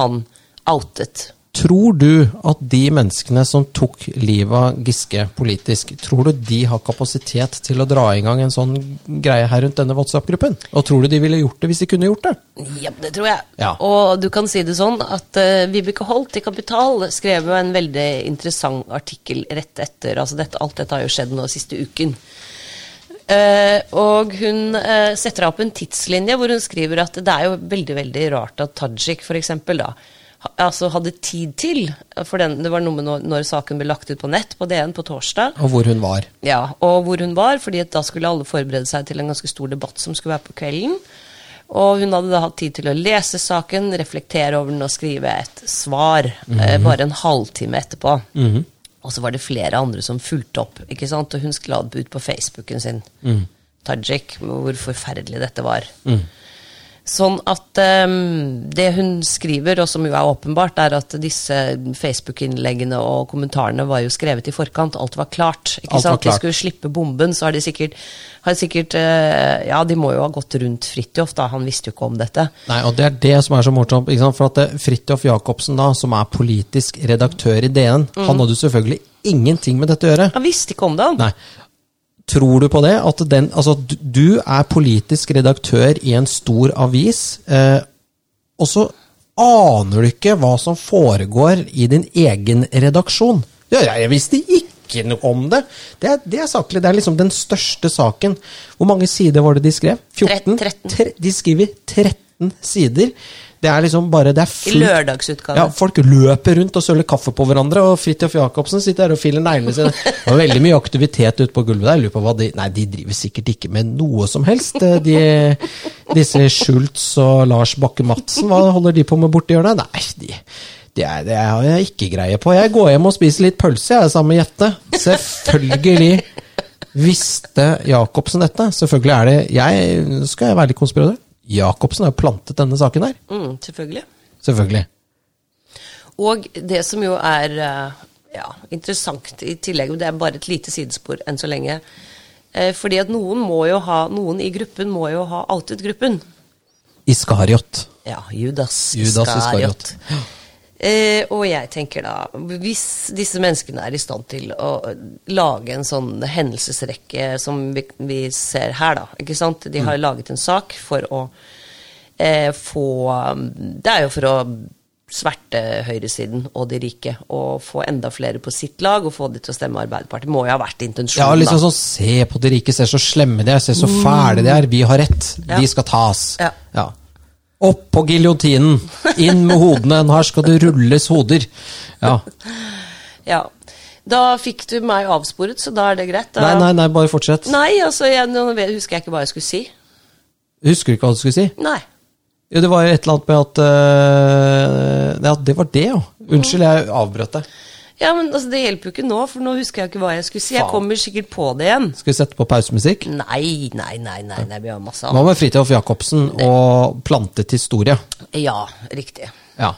han outet. Tror du at de menneskene som tok livet av Giske politisk, tror du de har kapasitet til å dra i gang en sånn greie her rundt denne WhatsApp-gruppen? Og tror du de ville gjort det hvis de kunne gjort det? Ja, det tror jeg. Ja. Og du kan si det sånn at uh, Vibeke Holt i Kapital skrev jo en veldig interessant artikkel rett etter. altså dette, Alt dette har jo skjedd nå siste uken. Uh, og hun uh, setter opp en tidslinje hvor hun skriver at det er jo veldig veldig rart at Tajik for eksempel da, altså hadde tid til for den, Det var noe med når, når saken ble lagt ut på nett på DN på torsdag. Og hvor hun var? Ja, og hvor hun var, fordi da skulle alle forberede seg til en ganske stor debatt som skulle være på kvelden. Og hun hadde da hatt tid til å lese saken, reflektere over den og skrive et svar eh, bare en halvtime etterpå. Og så var det flere andre som fulgte opp, ikke sant? og hun skla det ut på Facebooken sin. Tajik, hvor forferdelig dette var. Sånn at um, det hun skriver, og som jo er åpenbart, er at disse Facebook-innleggene og kommentarene var jo skrevet i forkant. Alt var klart. ikke Alt sant? klart. De skulle slippe bomben, så har de sikkert, har de sikkert uh, Ja, de må jo ha gått rundt Fridtjof, da. Han visste jo ikke om dette. Nei, og det er det som er så morsomt. Ikke sant? For at eh, Fridtjof Jacobsen, da, som er politisk redaktør i DN, han hadde jo selvfølgelig ingenting med dette å gjøre. Han visste ikke om det, han. Nei. Tror du på det? At den, altså, du- er politisk redaktør i en stor avis, eh, og så aner du ikke hva som foregår i din egen redaksjon. Ja, jeg visste ikke noe om det. Det er, det er saklig. Det er liksom den største saken. Hvor mange sider var det de skrev? 14? 13. Tre- De skriver 13 sider. Det er liksom bare det er fullt. I lørdagsutgave. ja, folk løper rundt og søler kaffe på hverandre, og Fridtjof Jacobsen sitter der og filer neglene sine. Det var veldig mye aktivitet ute på gulvet der. Jeg lurer på hva de Nei, de driver sikkert ikke med noe som helst. eh, De, disse Schultz og Lars Bakke Madsen, hva holder de på med borti hjørnet? Nei, de, det, er, det har jeg ikke greie på. Jeg går hjem og spiser litt pølse, jeg, sammen med Jette. Selvfølgelig visste Jacobsen dette. Selvfølgelig er det Jeg skal jeg være litt konspiratør. Jacobsen har jo plantet denne saken her. Mm, selvfølgelig. Selvfølgelig. Og det som jo er eh, ja, interessant i tillegg, og det er bare et lite sidespor enn så lenge eh, Fordi at noen må jo ha, noen i gruppen må jo ha outet gruppen. Iskariot. Ja, Judas, Judas Iskariot. Iskariot. Eh, og jeg tenker da, hvis disse menneskene er i stand til å lage en sånn hendelsesrekke som vi, vi ser her, da, ikke sant? De har laget en sak for å eh, få Det er jo for å sverte høyresiden og de rike, og få enda flere på sitt lag, og få de til å stemme Arbeiderpartiet. Må jo ha vært intensjonen. Ja, liksom sånn, Se på de rike, se så slemme de er, se så fæle de er. Vi har rett. Ja. De skal tas. Ja. Opp på giljotinen! Inn med hodene! Her skal det rulles hoder. Ja. Ja. Da fikk du meg avsporet, så da er det greit. Da, Nei, nei, nei, bare fortsett. Nei, altså, jeg, nå husker jeg ikke hva jeg skulle si. Husker du ikke hva du skulle si? Nei. Jo, det var jo et eller annet med at uh, Ja, det var det, jo. Unnskyld, jeg avbrøt deg. Ja, men altså, Det hjelper jo ikke nå, for nå husker jeg ikke hva jeg skulle si. Jeg kommer sikkert på det igjen. Skal vi sette på pausemusikk? Nei, nei, nei, nei, nei vi har masse annet. Nå med Fridtjof Jacobsen og plantet historie? Ja, riktig. Ja.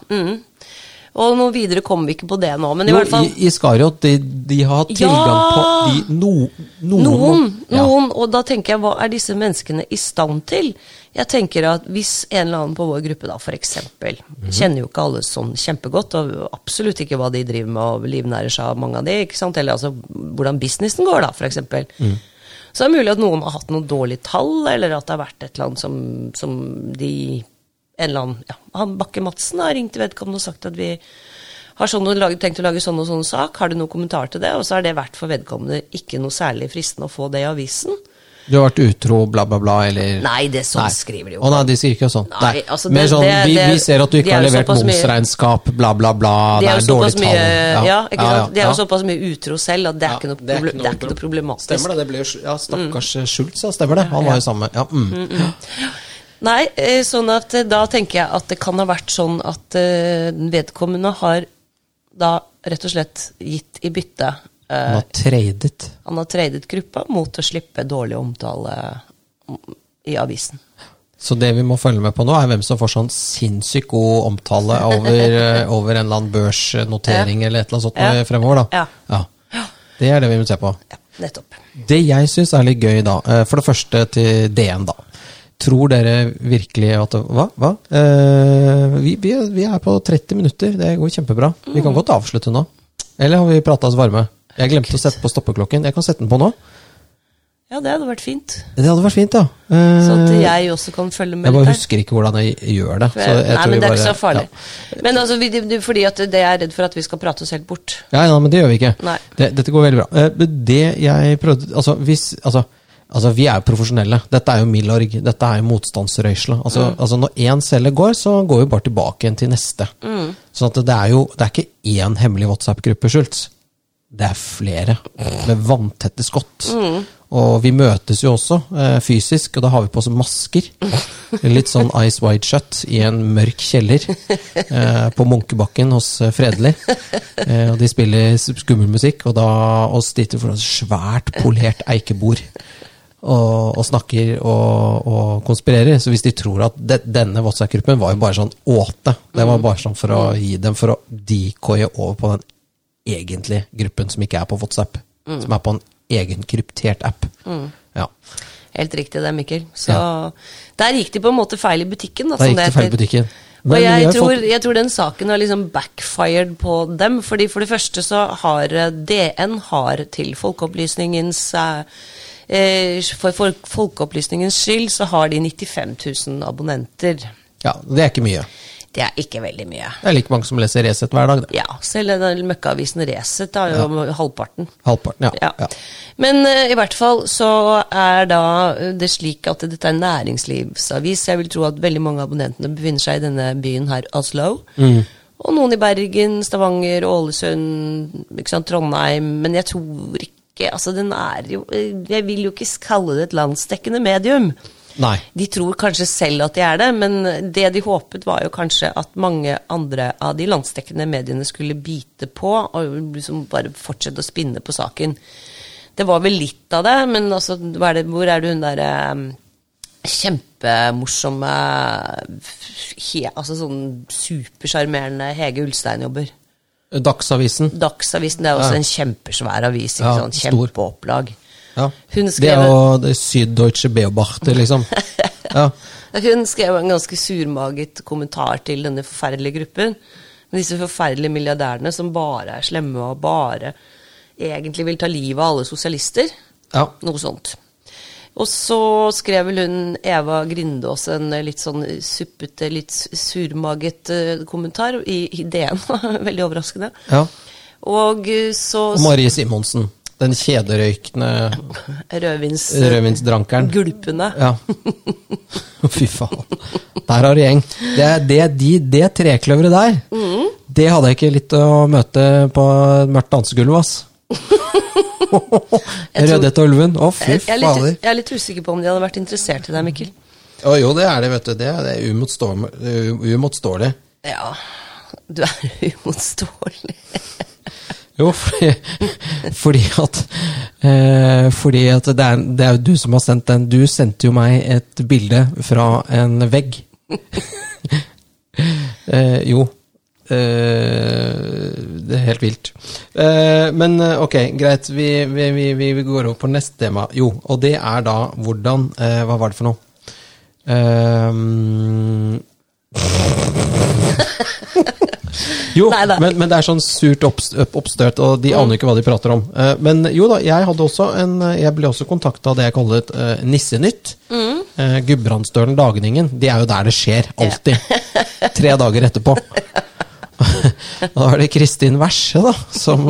Og noe videre kommer vi ikke på det nå, men i Jo, hvert fall i, i Skariot, de, de har hatt tilgang Ja! på de, no, noen, Noen, Ja. noen, og da tenker jeg, hva er disse menneskene i stand til? Jeg tenker at hvis en eller annen på vår gruppe, da, for eksempel, -hmm. kjenner jo ikke alle sånn kjempegodt, og absolutt ikke hva de driver med, og livnærer seg av mange av de, ikke sant? eller altså hvordan businessen går, da, eksempel. Mhm. Så det er mulig at noen har hatt noen dårlige tall, eller at det har vært et eller annet som, som de En eller annen ja, han Bakke Madsen har ringt til vedkommende og sagt at vi har sånn og laget, tenkt å lage sånn og sånn sak, har du noen kommentar til det? Og så har det vært for vedkommende ikke noe særlig fristende å få det i avisen. Du har vært utro, bla, bla, bla, eller Nei, det er sånn Nei. skriver de jo. Å nei, de skriver ikke sånn. Nei, altså, det- sånn, det- vi, det- vi ser at du ikke har levert momsregnskap, bla, bla, bla. De Det er såpass tall. ja, ikke ja, sant? De er ja. jo såpass mye utro selv at det er Ja, ikke noe, det er ikke det noe noe problematisk. Stemmer det. det ble jo, ja, stakkars Schultz, ja. Stemmer det. Han var jo samme. Ja, mm. Nei, eh, sånn at eh, da tenker jeg at det kan ha vært sånn at eh, vedkommende har da rett og slett gitt i bytte Han har tradet. Han har tradet gruppa mot å slippe dårlig omtale i avisen. Så det vi må følge med på nå, er hvem som får sånn sinnssykt god omtale over, over en eller annen børsnotering eller et eller annet sånt Ja. fremover, da. Ja. Det er det vi må se på. Ja, nettopp. Det jeg syns er litt gøy, da, for det første til DN, da. Tror dere virkelig at Hva? Hva? Eh, vi, vi, er- vi er på 30 minutter, det går kjempebra. Vi kan godt avslutte nå. Eller har vi prata oss varme? Jeg glemte å sette på stoppeklokken. Jeg kan sette den på nå. Ja, det hadde vært fint. Det hadde vært fint, ja. Eh, Så at jeg også kan følge med jeg bare husker ikke hvordan jeg gjør det. Så jeg- jeg Nei, tror men det er ikke så farlig. Ja. Men altså, vi, fordi at det er redd for at vi skal prate oss helt bort. Ja, ja, men det gjør vi ikke. Det, dette går veldig bra. Eh, Det jeg prøvde Altså, hvis Altså, altså vi er jo profesjonelle. Dette er jo Milorg. Dette er jo motstandsrøysla. Altså, Mm. altså, når én celle går, så går vi bare tilbake igjen til neste. Mm. Sånn at det er jo Det er ikke én hemmelig WhatsApp-gruppe, Schultz. Det er flere. Med vanntette skott. Mm. Og vi møtes jo også eh, fysisk, og da har vi på oss masker. Litt sånn Ice Wide Shut i en mørk kjeller eh, på Munkebakken hos eh, Fredelig. Eh, og de spiller skummel musikk, og da oss sitter for et svært polert eikebord. Og, og snakker og, og konspirerer. Så hvis de tror at de, denne WhatsApp-gruppen var jo bare sånn åte Det var bare sånn for å gi dem for å decoye over på den egentlige gruppen som ikke er på WhatsApp. Som er på en egen kryptert app. Ja. Helt riktig det, Mikkel. Så der gikk de på en måte feil i butikken. Da, der gikk det feil i butikken. Og Men jeg tror, jeg tror den saken har liksom backfired på dem. fordi For det første så har eh, DN har til folkeopplysningens eh, For folkeopplysningens skyld så har de 95 000 abonnenter. Ja, det er ikke mye. Det er ikke veldig mye. Det er like mange som leser Resett hver dag. Det. Ja, selv den møkkaavisen Resett har jo halvparten. Halvparten, ja. Ja. ja. Men uh, i hvert fall så er da eh, det slik at dette er en næringslivsavis. Jeg vil tro at veldig mange av abonnentene befinner seg i denne byen her, Oslo. Og noen i Bergen, Stavanger, Ålesund, Trondheim. Men jeg tror ikke Altså, den er jo Jeg vil jo ikke kalle det et landsdekkende medium. Nei. De tror kanskje selv at de er det, men det de håpet var jo kanskje at mange andre av de landsdekkende mediene skulle bite på og liksom bare fortsette å spinne på saken. Det var vel litt av det, men altså, er det, hvor er det hun derre um, kjempemorsomme he, Altså sånn supersjarmerende Hege Ulstein jobber? Dagsavisen. Dagsavisen det er også Ja. en kjempesvær avis. Ikke Ja, sånn. Kjempeopplag. Ja. Hun Det er jo det Süddeutsche Beobachter, liksom. Ja. Hun skrev en ganske surmaget kommentar til denne forferdelige gruppen. Med disse forferdelige milliardærene som bare er slemme og bare egentlig vil ta livet av alle sosialister. ja. Noe sånt. Og så skrev vel hun Eva Grindås en litt sånn suppete, litt surmaget eh, kommentar i, i DN. Veldig overraskende. ja. Og eh, så Og Marie Simonsen. Den kjederøykende rødvins... rødvinsdrankeren. Gulpene. Ja. Fy faen. Der har du gjeng. Det, det, de, det trekløveret der, Mm. det hadde jeg ikke litt å møte på et mørkt dansegulv, ass. Rødhette og ulven. Å, fy er, fader. jeg er litt usikker på om de hadde vært interessert i deg, Mikkel. Å, jo, det er det, vet du. Det er, det er umotståelig. umotståelig. Ja, du er uimotståelig. Jo, fordi, fordi at eh, Fordi at det er, det er jo du som har sendt den. Du sendte jo meg et bilde fra en vegg. eh, jo. Eh, det er helt vilt. Eh, men eh, ok, greit. Vi, vi, vi, vi går over på neste tema. Jo, og det er da hvordan Hva var det for noe? Eh, Jo, men, men det er sånn surt opps- oppstøt, og de aner ikke hva de prater om. Men jo da, jeg hadde også en Jeg ble også kontakta av det jeg kaller et Nissenytt. Eh, Gudbrandsdølen Dagningen. De er jo der det skjer, alltid. Tre dager etterpå. Da var det Kristin Verse, da, som,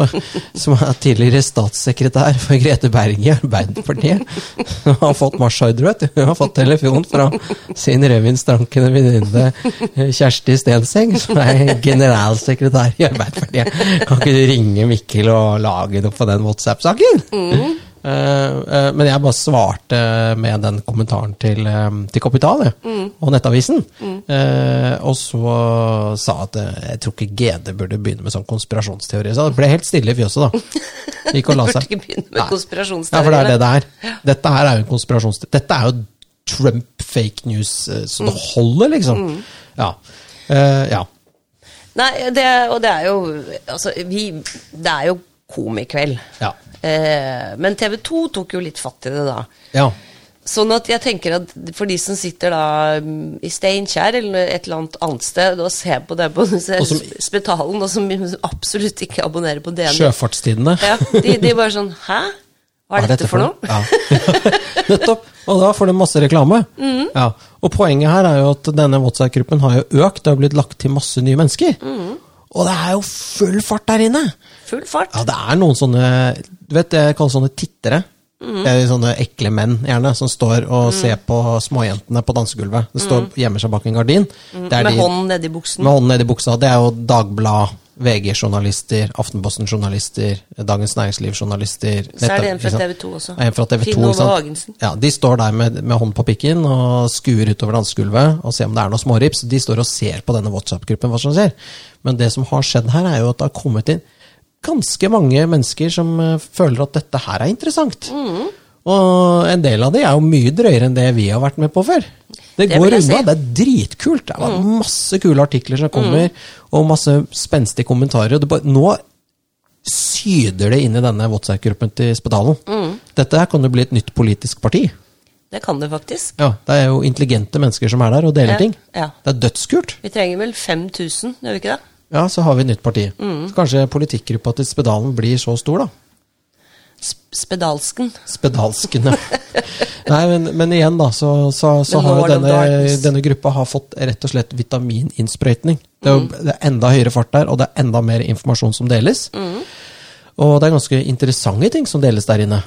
som er tidligere statssekretær for Grete Berg i Arbeiderpartiet. Hun har fått marsjordre, vet du. Hun har fått telefon fra sin rødvinsdrankende venninne eh, Kjersti Stenseng, som er generalsekretær i Arbeiderpartiet. Kan ikke du ringe Mikkel og lage noe på den WhatsApp-saken? Eh, men jeg bare svarte med den kommentaren til, eh, til Kapital mm. og Nettavisen. Eh, og så sa at eh, jeg tror ikke GD burde begynne med sånn konspirasjonsteori. Så det ble helt stille i fjøset, da. Gikk og la Burde seg. ikke begynne med konspirasjonsteori. Ja, for det er det det er. Dette her er jo en konspirasjonsteori. Dette er jo Trump fake news eh, så det holder, liksom. Ja. Eh, ja. Nei, det, og det er jo Altså, vi Det er jo komikveld. Ja. Eh, men TV 2 tok jo litt fatt i det da. ja. Sånn at jeg tenker at for de som sitter da mm, i Steinkjer eller et eller annet annet sted og ser på det på som- Spetalen, og som absolutt ikke abonnerer på DN, Sjøfartstidene. ja, de, de bare sånn Hæ? Hva er dette for noe? Ja. Nettopp. Og da får du masse reklame. Mm. Ja. Og poenget her er jo at denne WhatsApp-gruppen har jo økt. Det har blitt lagt til masse nye mennesker. Mm. Og det er jo full fart der inne! Full fart. Ja, det er noen sånne Du vet, jeg kaller sånne tittere. Mm. Det er sånne ekle menn, gjerne, som står og ser på småjentene på dansegulvet. Det står gjemmer seg bak en gardin. Mm. Med de- hånden nedi buksen. med hånden nedi buksa. Det er jo Dagblad, VG-journalister, Aftenposten-journalister, Dagens Næringsliv-journalister. Så er det en fra? TV 2 også. En fra TV 2, Finn Ove? Hagensen. Ja, de står der med, med hånden på pikken og skuer utover dansegulvet og ser om det er noe smårips. De står og ser på denne WhatsApp-gruppen hva som skjer. Men det som har skjedd her, er jo at det har kommet inn ganske mange mennesker som eh, føler at dette her er interessant. Mm. Og en del av de er jo mye drøyere enn det vi har vært med på før. Det, Det går unna. si. Det er dritkult. Det er masse kule artikler som kommer, og masse spenstige kommentarer. Bare, nå syder det inn i denne WhatsApp-gruppen til Spedalen. Dette her kan jo bli et nytt politisk parti. Det kan det faktisk. Ja, Det er jo intelligente mennesker som er der og deler Ja, ting. ja. Det er dødskult. Vi trenger vel 5000, gjør vi ikke det? Ja, så har vi et nytt parti. Så kanskje politikkgruppa til Spedalen blir så stor, da. Spedalsken. Spedalsken. ja. Nei, men, men igjen, da, så, så, så har jo denne, denne gruppa har fått rett og slett vitamininnsprøytning. Det er, jo, det er enda høyere fart der, og det er enda mer informasjon som deles. Og det er ganske interessante ting som deles der inne.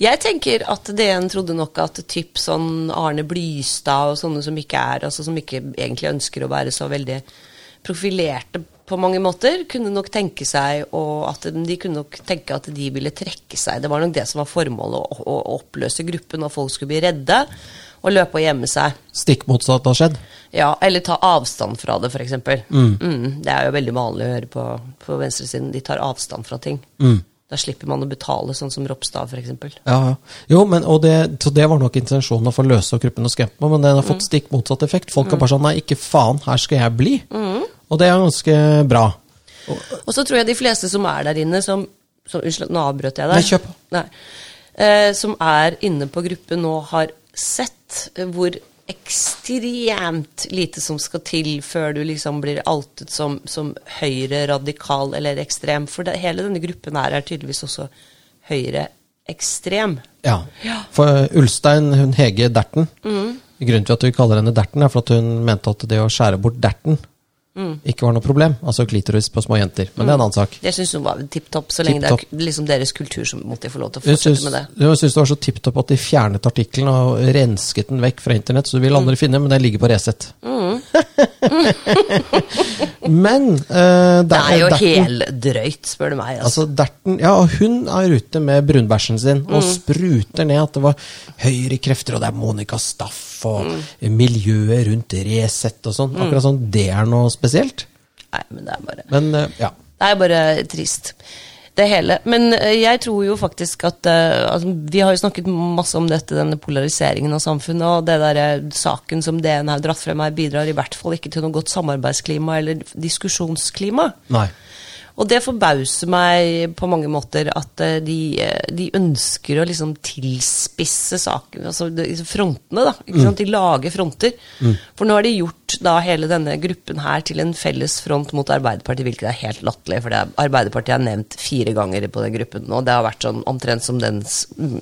Jeg tenker at DN trodde nok at typ sånn Arne Blystad og sånne som ikke er, altså som ikke egentlig ønsker å være så veldig profilerte på mange måter, kunne nok tenke seg og at de kunne nok tenke at de ville trekke seg. Det var nok det som var formålet, å, å oppløse gruppen, og folk skulle bli redde og løpe og gjemme seg. Stikk motsatt har skjedd. Ja, eller ta avstand fra det, f.eks. Mm. Mm, det er jo veldig vanlig å høre på, på venstresiden. De tar avstand fra ting. Da slipper man å betale, sånn som Ropstad, f.eks. Ja, ja. Jo, men, og det, så det var nok intensjonen å få løse opp gruppen og skremme men den har fått stikk motsatt effekt. Folk er bare sånn Nei, ikke faen, her skal jeg bli. Og det er ganske bra. Og så tror jeg de fleste som er der inne, som, som Unnskyld, nå avbrøt jeg deg. Nei, kjør på. Nei. Eh, som er inne på gruppen nå, har sett hvor ekstremt lite som skal til før du liksom blir outet som, som høyre radikal eller ekstrem. For det, hele denne gruppen her er tydeligvis også høyre ekstrem. Ja. Ja. For Ulstein, hun Hege Derten Grunnen til at vi kaller henne Derten, er for at hun mente at det å skjære bort derten ikke var noe problem. Altså klitoris på små jenter. Men det er en annen sak. Det syns hun var tipp topp, så lenge det er liksom deres kultur som måtte få lov til å fortsette synes, med det. hun syns det var så tipp topp at de fjernet artikkelen og rensket den vekk fra internett, så vil andre Mm. finne, men den ligger på Resett. men eh, Det er jo Derten- heldrøyt, spør du meg. Altså. Altså, Derten, ja, hun er ute med brunbæsjen sin og Mm. spruter ned at det var høyrekrefter, og det er Monica Staff og Mm. miljøet rundt Resett og sånn. Akkurat sånn, det er noe spesielt. Nei, men det er bare Men uh, ja. Det er bare trist. Det hele. Men eh, jeg tror jo faktisk at eh, altså, Vi har jo snakket masse om dette, denne polariseringen av samfunnet, og det der eh, saken som DN har dratt frem her, bidrar i hvert fall ikke til noe godt samarbeidsklima eller diskusjonsklima. Nei. Og det forbauser meg på mange måter at eh, de, eh, de ønsker å liksom tilspisse saken, altså de- frontene, da. Ikke sant? De lager fronter. For nå har de gjort da hele denne gruppen her til en felles front mot Arbeiderpartiet, hvilket er helt latterlig, for det er, Arbeiderpartiet er nevnt fire ganger på den gruppen nå. Det har vært sånn omtrent som den mm,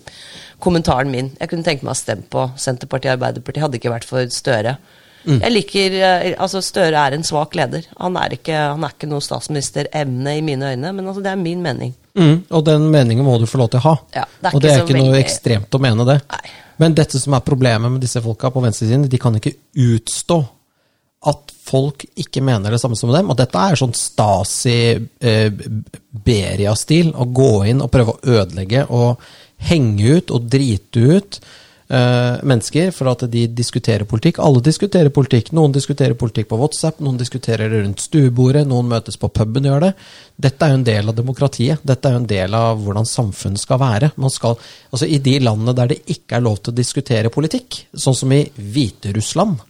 kommentaren min. Jeg kunne tenke meg å stemme på Senterpartiet og Arbeiderpartiet, hadde ikke vært for Støre. Jeg liker eh, Altså, Støre er en svak leder. Han er ikke, han er ikke noe statsministeremne i mine øyne, men altså, det er min mening. Mm, og den meningen må du få lov til å ha. Ja, det og det er ikke noe veldig- ekstremt å mene det. Nei. Men dette som er problemet med disse folka på venstresiden, de kan ikke utstå at folk ikke mener det samme som dem. Og dette er sånn Stasi-Beria-stil. å gå inn og prøve å ødelegge og henge ut og drite ut eh, mennesker for at de diskuterer politikk. Alle diskuterer politikk. Noen diskuterer politikk på WhatsApp, noen diskuterer det rundt stuebordet, noen møtes på puben og gjør det. Dette er jo en del av demokratiet. Dette er jo en del av hvordan samfunnet skal være. Man skal, altså I de landene der det ikke er lov til å diskutere politikk, sånn som i Hviterussland,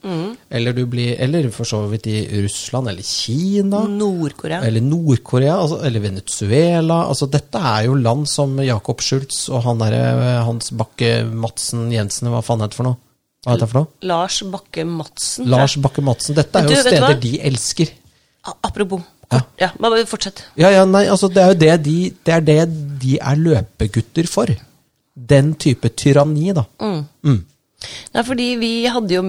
eller, du blir, eller for så vidt i Russland eller Kina Nord-Korea. eller Nord-Korea, altså, eller Venezuela altså, Dette er jo land som Jakob Schultz og han derre Hans Bakke Madsen Jensen, hva faen heter det for noe? Hva heter det for noe? Lars Bakke Madsen. Lars Bakke Madsen. Dette er jo du, steder de elsker. Apropos. Ja. Ja, men fortsett. Ja, ja, nei, altså det er jo det de, det er, det de er løpegutter for. Den type tyranni, da. Mm. Nei, fordi vi hadde jo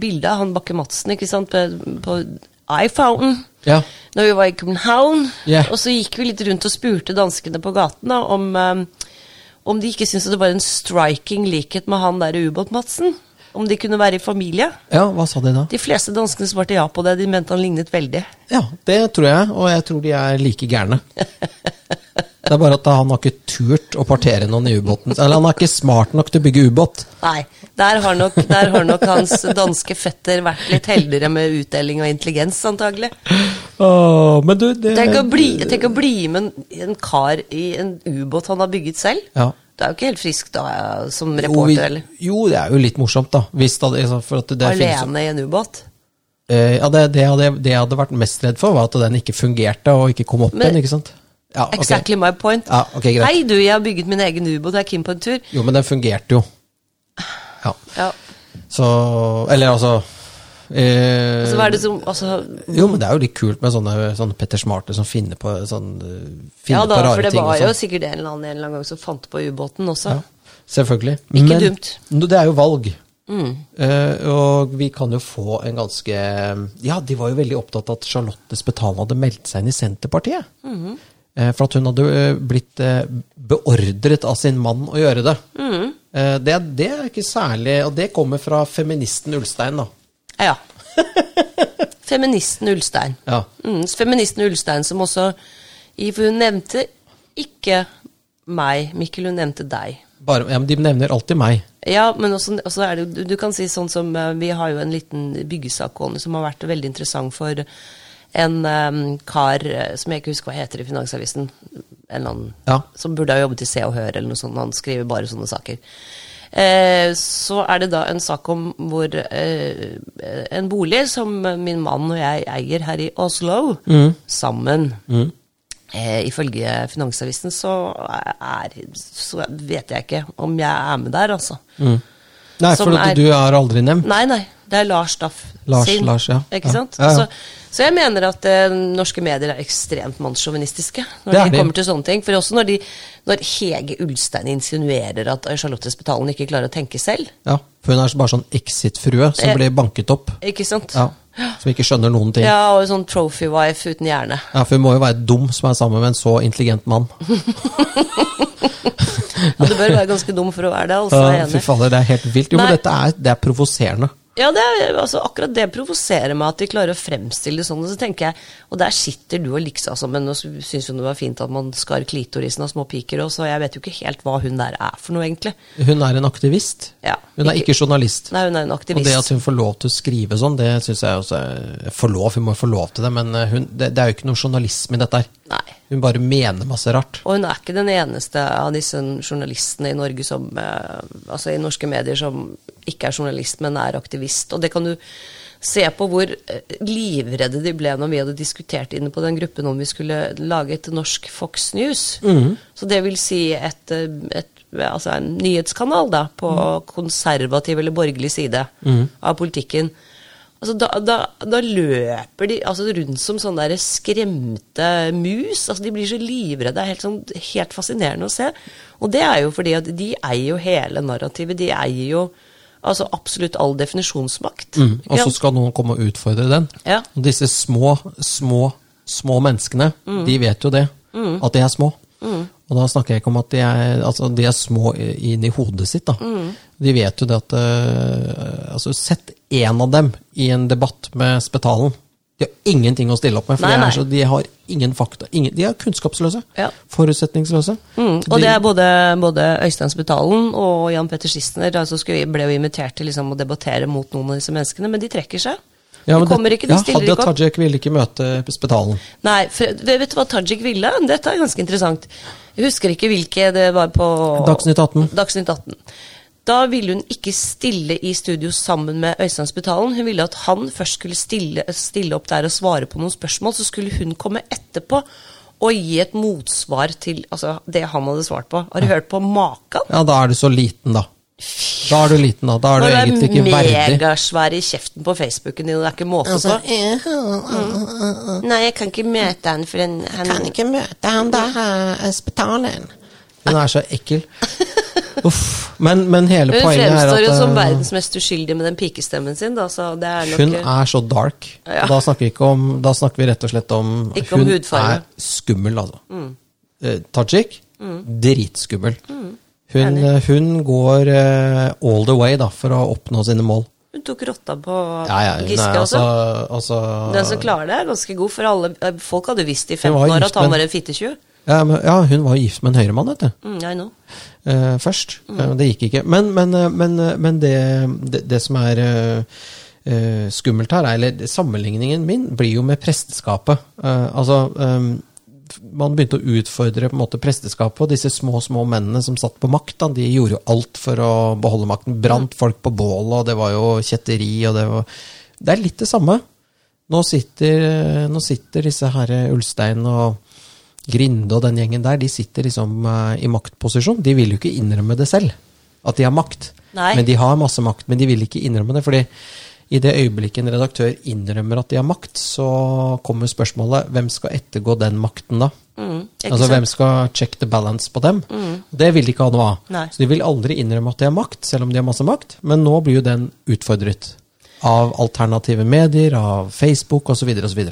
bilde av han Bakke Madsen ikke sant, på, på iPhonen Ja. når vi var i København. Yeah. Og så gikk vi litt rundt og spurte danskene på gaten da, om, um, om de ikke syntes det var en striking likhet med han der Ubåt-Madsen. Om de kunne være i familie. ja, hva sa de da? De fleste danskene svarte ja på det. De mente han lignet veldig. Ja, det tror jeg, og jeg tror de er like gærne. Det er bare at han har ikke turt å partere noen i ubåten. Eller han er ikke smart nok til å bygge ubåt. Nei, der har, nok, der har nok hans danske fetter vært litt heldigere med utdeling og intelligens, antagelig. Åh, men du, det Tenk å bli, tenk å bli med en, en kar i en ubåt han har bygget selv. Ja. Det er jo ikke helt friskt da, som reporter, eller? jo, det er jo litt morsomt, da. Hvis det, for at det finnes- Alene i en ubåt. Eh, ja, det, det, hadde, det jeg hadde vært mest redd for, var at den ikke fungerte og ikke kom opp Men- igjen. ikke sant? Ja, okay. Exactly my point. Ja, okay. Hei du, jeg har bygget min egen ubåt, jeg er keen på en tur. Jo, men den fungerte jo. Ja. Ja. Så Eller altså eh, Altså, hva er det som altså, Jo, men det er jo litt kult med sånne, sånne Petter Smarte som finner på, sånn, eh, finner Ja da, på rare for det var jo sånn. sikkert en eller annen en eller annen gang som fant på ubåten også. Ja, selvfølgelig. Ikke men, dumt. Mm. Det er jo valg. Eh, og vi kan jo få en ganske Ja, de var jo veldig opptatt av at Charlotte Spetalen hadde meldt seg inn i Senterpartiet. Mm-hmm. Eh, for at hun hadde eh, blitt beordret av sin mann å gjøre det. Mm. Det, det er ikke særlig Og det kommer fra feministen Ulstein, da. Ja. Feministen Ulstein. Ja. Mm, feministen Ulstein som også For hun nevnte ikke meg, Mikkel, hun nevnte deg. Bare, ja, men de nevner alltid meg. Ja, men også, også er det du- Du kan si sånn som eh, Vi har jo en liten byggesak gående som har vært veldig interessant for en um, kar eh, som jeg ikke husker hva heter i Finansavisen. En eller annen Ja. som burde ha jobbet i Se og Hør eller noe sånt. Han skriver bare sånne saker. Eh, så er det da en sak om hvor eh, en bolig som min mann og jeg eier her i Oslo, sammen. Eh, ifølge Finansavisen så, er, så vet jeg ikke om jeg er med der, altså. Nei, for er- du er aldri nevnt. Nei, nei. Det er Lars Staff Lars- sin. Lars, ja. Ikke Ja. sant? Ja, ja. Så, så jeg mener at eh, norske medier er ekstremt mannssjåvinistiske når de kommer til sånne ting. For også når, de, når Hege Ulstein insinuerer at Charlotte Spetalen ikke klarer å tenke selv. Ja, for hun er bare sånn exit-frue som Eh. blir banket opp. Ikke sant? Ja, som ikke skjønner noen ting. Ja. Ja, og sånn trophy wife uten hjerne. For hun må jo være dum som er sammen med en så intelligent mann. Ja, du bør være ganske dum for å være det, altså. Ja, fy fader, det er helt vilt. Jo, men dette er, det er provoserende. Ja, det er, altså, akkurat det provoserer meg at de klarer å fremstille det sånn. Og så tenker jeg, og der sitter du og liksa sammen og syns jo det var fint at man skar klitorisen av små piker, og så jeg vet jo ikke helt hva hun der er for noe, egentlig. Hun er en aktivist. Ja, Hun er ikke journalist. Nei, hun er en aktivist. Og det at hun får lov til å skrive sånn, det syns jeg også er Får lov, hun må få lov til det, men eh, hun, det, det er jo ikke noe journalisme i dette her. Nei. Hun bare mener masse rart. Og hun er ikke den eneste av disse journalistene i Norge som eh, Altså i norske medier som ikke er journalist, men er aktivist. Og det kan du se på hvor eh, livredde de ble når vi hadde diskutert inne på den gruppen om vi skulle lage et norsk Fox News. Så det vil si et, eh, et Altså en nyhetskanal da, på konservativ eller borgerlig side av politikken. Altså, da, da, da løper de altså, rundt som sånne der skremte mus. Altså, de blir så livredde. Det er helt, sånn, helt fascinerende å se. Og det er jo fordi at de eier jo hele narrativet. De eier jo Altså absolutt all definisjonsmakt. Mm. Og så skal noen komme og utfordre den. Ja. Og disse små, små, små menneskene, Mm. de vet jo det. At de er små. Og da snakker jeg ikke om at de er, altså, de er små inn i hodet sitt. Da. De vet jo det at eh, altså, Sett én av dem i en debatt med Spetalen. De har ingenting å stille opp med, for Nei, de, nei. er så, de har ingen fakta. Ingen, de er kunnskapsløse. Ja. Forutsetningsløse. Mm, og De- det er både, både Øystein Spetalen og Jan Petter Schistner altså skulle, ble jo invitert til liksom, å debattere mot noen av disse menneskene, men de trekker seg. Ja, de kommer ikke, de ja, stiller Hadia ikke opp. Tajik ville ikke møte Spetalen. Nei, for, vet du hva Tajik ville? Dette er ganske interessant. Jeg husker ikke hvilke det var på Dagsnytt 18. Dagsnytt 18. Da ville hun ikke stille i studio sammen med Øystein Spetalen. Hun ville at han først skulle stille, stille opp der og svare på noen spørsmål. Så skulle hun komme etterpå og gi et motsvar til altså, det han hadde svart på. Har du hørt på maken? Ja, da er du så liten, da. Da er du liten, da. Da er du Når egentlig du er megasvær i kjeften på Facebooken din, og det er ikke måte Altså, på. Nei, jeg kan ikke møte han, for han, Kan ikke møte han da. Spetalen. Hun er så ekkel. Uff. Men, men hele Hun poenget er fremstår jo som eh, verdens mest uskyldige med den pikestemmen sin, da, så det er nok hun er så dark. Ja. Da snakker om Da snakker vi rett og slett om Ikke Hun om er skummel, altså. Eh, Tajik, dritskummel. Mm. Hun, eh, hun går eh, all the way da, for å oppnå sine mål. Hun tok rotta på Ja, ja, hun Giske også. altså, altså Den som klarer det, er ganske god, for alle eh, folk hadde visst i 15 år at han var en fittetjuv. ja, men, ja, hun var gift med en høyremann, vet du. Mm, I know. Eh, først. Mm. Uh, det gikk ikke. Men, men, eh, men, men det, det, det som er skummelt her, er, eller sammenligningen min, blir jo med presteskapet. Altså, um, man begynte å utfordre på en måte presteskapet, og disse små små mennene som satt på makt, de gjorde jo alt for å beholde makten. Brant folk på bålet, og det var jo kjetteri, og det var Det er litt det samme. Nå sitter, nå sitter disse herre Ulstein og Grinde og den gjengen der, de sitter liksom eh, i maktposisjon. De vil jo ikke innrømme det selv, at de har makt. Nei. Men de har masse makt, men de vil ikke innrømme det. fordi i det øyeblikket en redaktør innrømmer at de har makt, så kommer spørsmålet hvem skal ettergå den makten da? Mm, Altså hvem skal check the balance på dem? Det vil de ikke ha noe av. Nei. Så de vil aldri innrømme at de har makt, selv om de har masse makt. Men nå blir jo den utfordret. Av alternative medier, av Facebook osv. osv.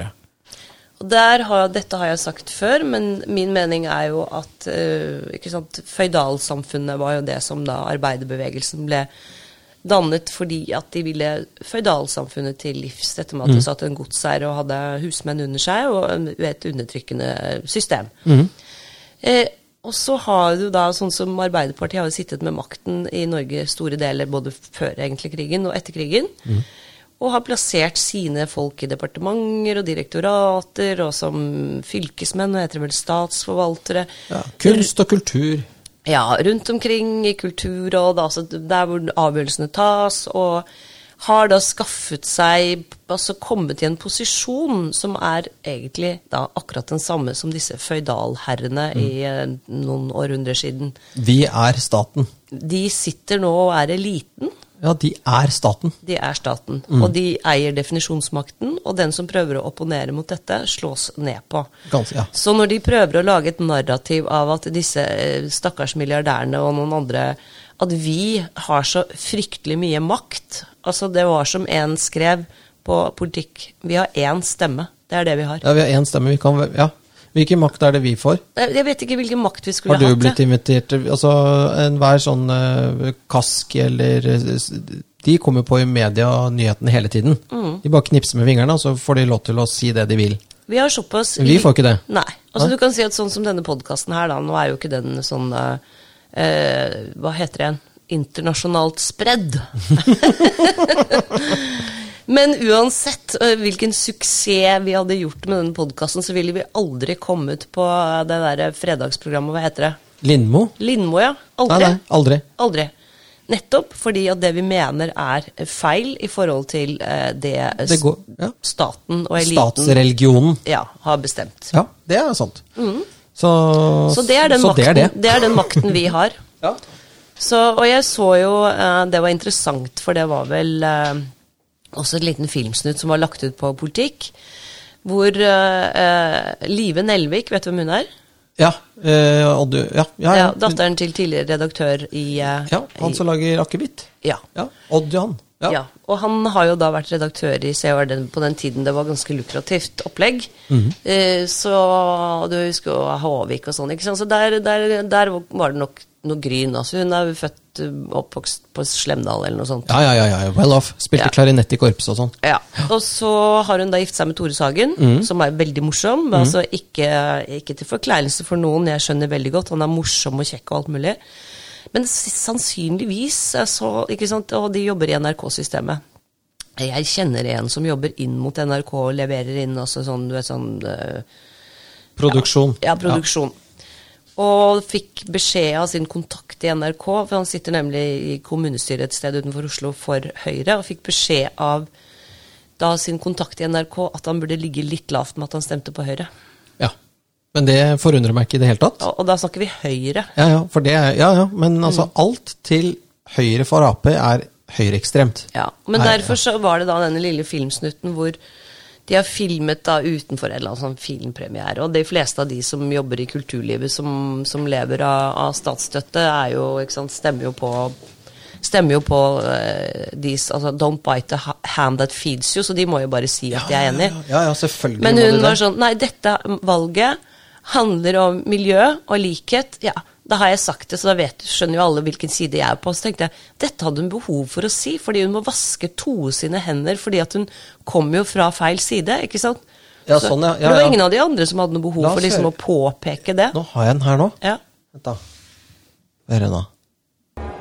Og der har, dette har jeg sagt før, men min mening er jo at uh, føydalsamfunnet var jo det som da arbeiderbevegelsen ble dannet fordi at de ville føydalsamfunnet til livs. Dette med at det satt en godseier og hadde husmenn under seg, og et undertrykkende system. Eh, og så har du da, sånn som Arbeiderpartiet har jo sittet med makten i Norge store deler, både før egentlig krigen og etter krigen. Og har plassert sine folk i departementer og direktorater, og som fylkesmenn, og heter vel statsforvaltere. Ja, kunst og kultur. Ja, rundt omkring i Kulturrådet, altså der hvor avgjørelsene tas, og har da skaffet seg Altså kommet i en posisjon som er egentlig da akkurat den samme som disse føydalherrene i eh, noen århundrer siden. Vi er staten. De sitter nå og er eliten. Ja, de er staten. De er staten. Og de eier definisjonsmakten, og den som prøver å opponere mot dette, slås ned på. Ganske, ja. Så når de prøver å lage et narrativ av at disse eh, stakkars milliardærene og noen andre At vi har så fryktelig mye makt Altså, det var som en skrev på politikk. Vi har én stemme. Det er det vi har. ja vi har én stemme. Vi kan, ja. Hvilken makt er det vi får? Jeg vet ikke hvilken makt vi skulle Har du hatt. blitt invitert til altså, Enhver sånn uh, Kask eller eh, De kommer på i media og nyhetene hele tiden. Mm. De bare knipser med fingrene, og så får de lov til å si det de vil. Vi har såpass Men vi får ikke det. Nei. Altså, Nei? du kan si at sånn som denne podkasten her, da. Nå er jo ikke den sånn uh, Hva heter det igjen? Internasjonalt spredd. Men uansett eh, hvilken suksess vi hadde gjort med denne podkasten, så ville vi aldri kommet på det der fredagsprogrammet, hva heter det? Lindmo? Lindmo, ja. Aldri. nei, aldri. Aldri. Nettopp fordi at det vi mener er feil i forhold til eh, det, Det går, ja. staten og eliten Statsreligionen. ja, har bestemt. Ja, det er sant. Så, Mm. Så det er den, så makten, det er det. det er den makten vi har. Ja. Så, og jeg så jo eh, Det var interessant, for det var vel eh, også en liten filmsnutt som var lagt ut på politikk, hvor uh, eh, Live Nelvik, vet du hvem hun er? Ja, eh, og du, ja, ja, Ja, datteren til tidligere redaktør i uh, ja, han som lager akevitt. ja. Ja, Odd Jan. Ja. Ja. Og han har jo da vært redaktør i Se på den tiden det var ganske lukrativt opplegg. Mhm. eh, så du husker jo Håvik og sånn, ikke sant. Så der, der, der var det nok noe gryn. Altså hun er født eh, oppvokst på Slemdal eller noe sånt. Ja, ja, ja, ja, well off. Spilte Ja. klarinett i korpset og sånn. Ja, Og så har hun da giftet seg med Tore Sagen, Mhm. som er veldig morsom. Men altså ikke, ikke til forkleinelse for noen, jeg skjønner veldig godt. Han er morsom og kjekk og alt mulig. Men sannsynligvis, eh, så, sant, og de jobber i NRK-systemet. Jeg kjenner en som jobber inn mot NRK og leverer inn også sånn, du vet, sånn uh, Produksjon. ja, produksjon. Og fikk beskjed av sin kontakt i NRK, for han sitter nemlig i kommunestyret et sted utenfor Oslo for Høyre, og fikk beskjed av da sin kontakt i NRK at han burde ligge litt lavt med at han stemte på Høyre. Ja. Men det forundrer meg ikke i det hele tatt. Og, da snakker vi Høyre. Ja, ja, for det ja, ja, men altså Mm. alt til høyre for Ap er høyreekstremt. Ja, Men Her, derfor så var det da denne lille filmsnutten hvor de har filmet da utenfor en eller annen sånn filmpremiere. Og de fleste av de som jobber i kulturlivet som, som lever av, av statsstøtte, er jo, ikke sant, stemmer jo på Stemmer jo på uh, de altså, Don't bite the hand that feeds you, så de må jo bare si at de er enig. Ja, ja, selvfølgelig. Men hun var sånn Nei, dette valget handler om miljø og likhet. Ja, da har jeg sagt det, så da vet, skjønner jo alle hvilken side jeg er på. Så tenkte jeg dette hadde hun behov for å si, fordi hun må vaske toe sine hender fordi at hun kom jo fra feil side, ikke sant? Ja, Så sånn, ja. Ja, det var ingen av de andre som hadde noe behov for liksom å påpeke det. Nå har jeg den her nå. Ja. Vent, da. Hør nå.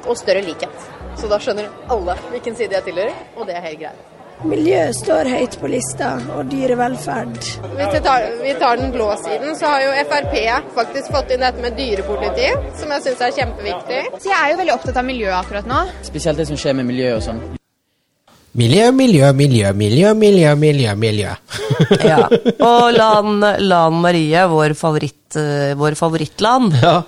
og større likhet. Så da skjønner alle hvilken side jeg tilhører, og det er helt greit. Miljø står høyt på lista, og dyrevelferd. Hvis vi tar, vi tar den blå siden, så har jo Frp faktisk fått inn dette med dyrepoliti, som jeg syns er kjempeviktig. Så jeg er jo veldig opptatt av miljø akkurat nå. Spesielt det som skjer med miljø og sånn. Miljø, miljø, miljø, miljø, miljø, miljø, miljø. ja. Og Lan, Lan Marie, vår, favoritt, eh, vår favorittland, Ja.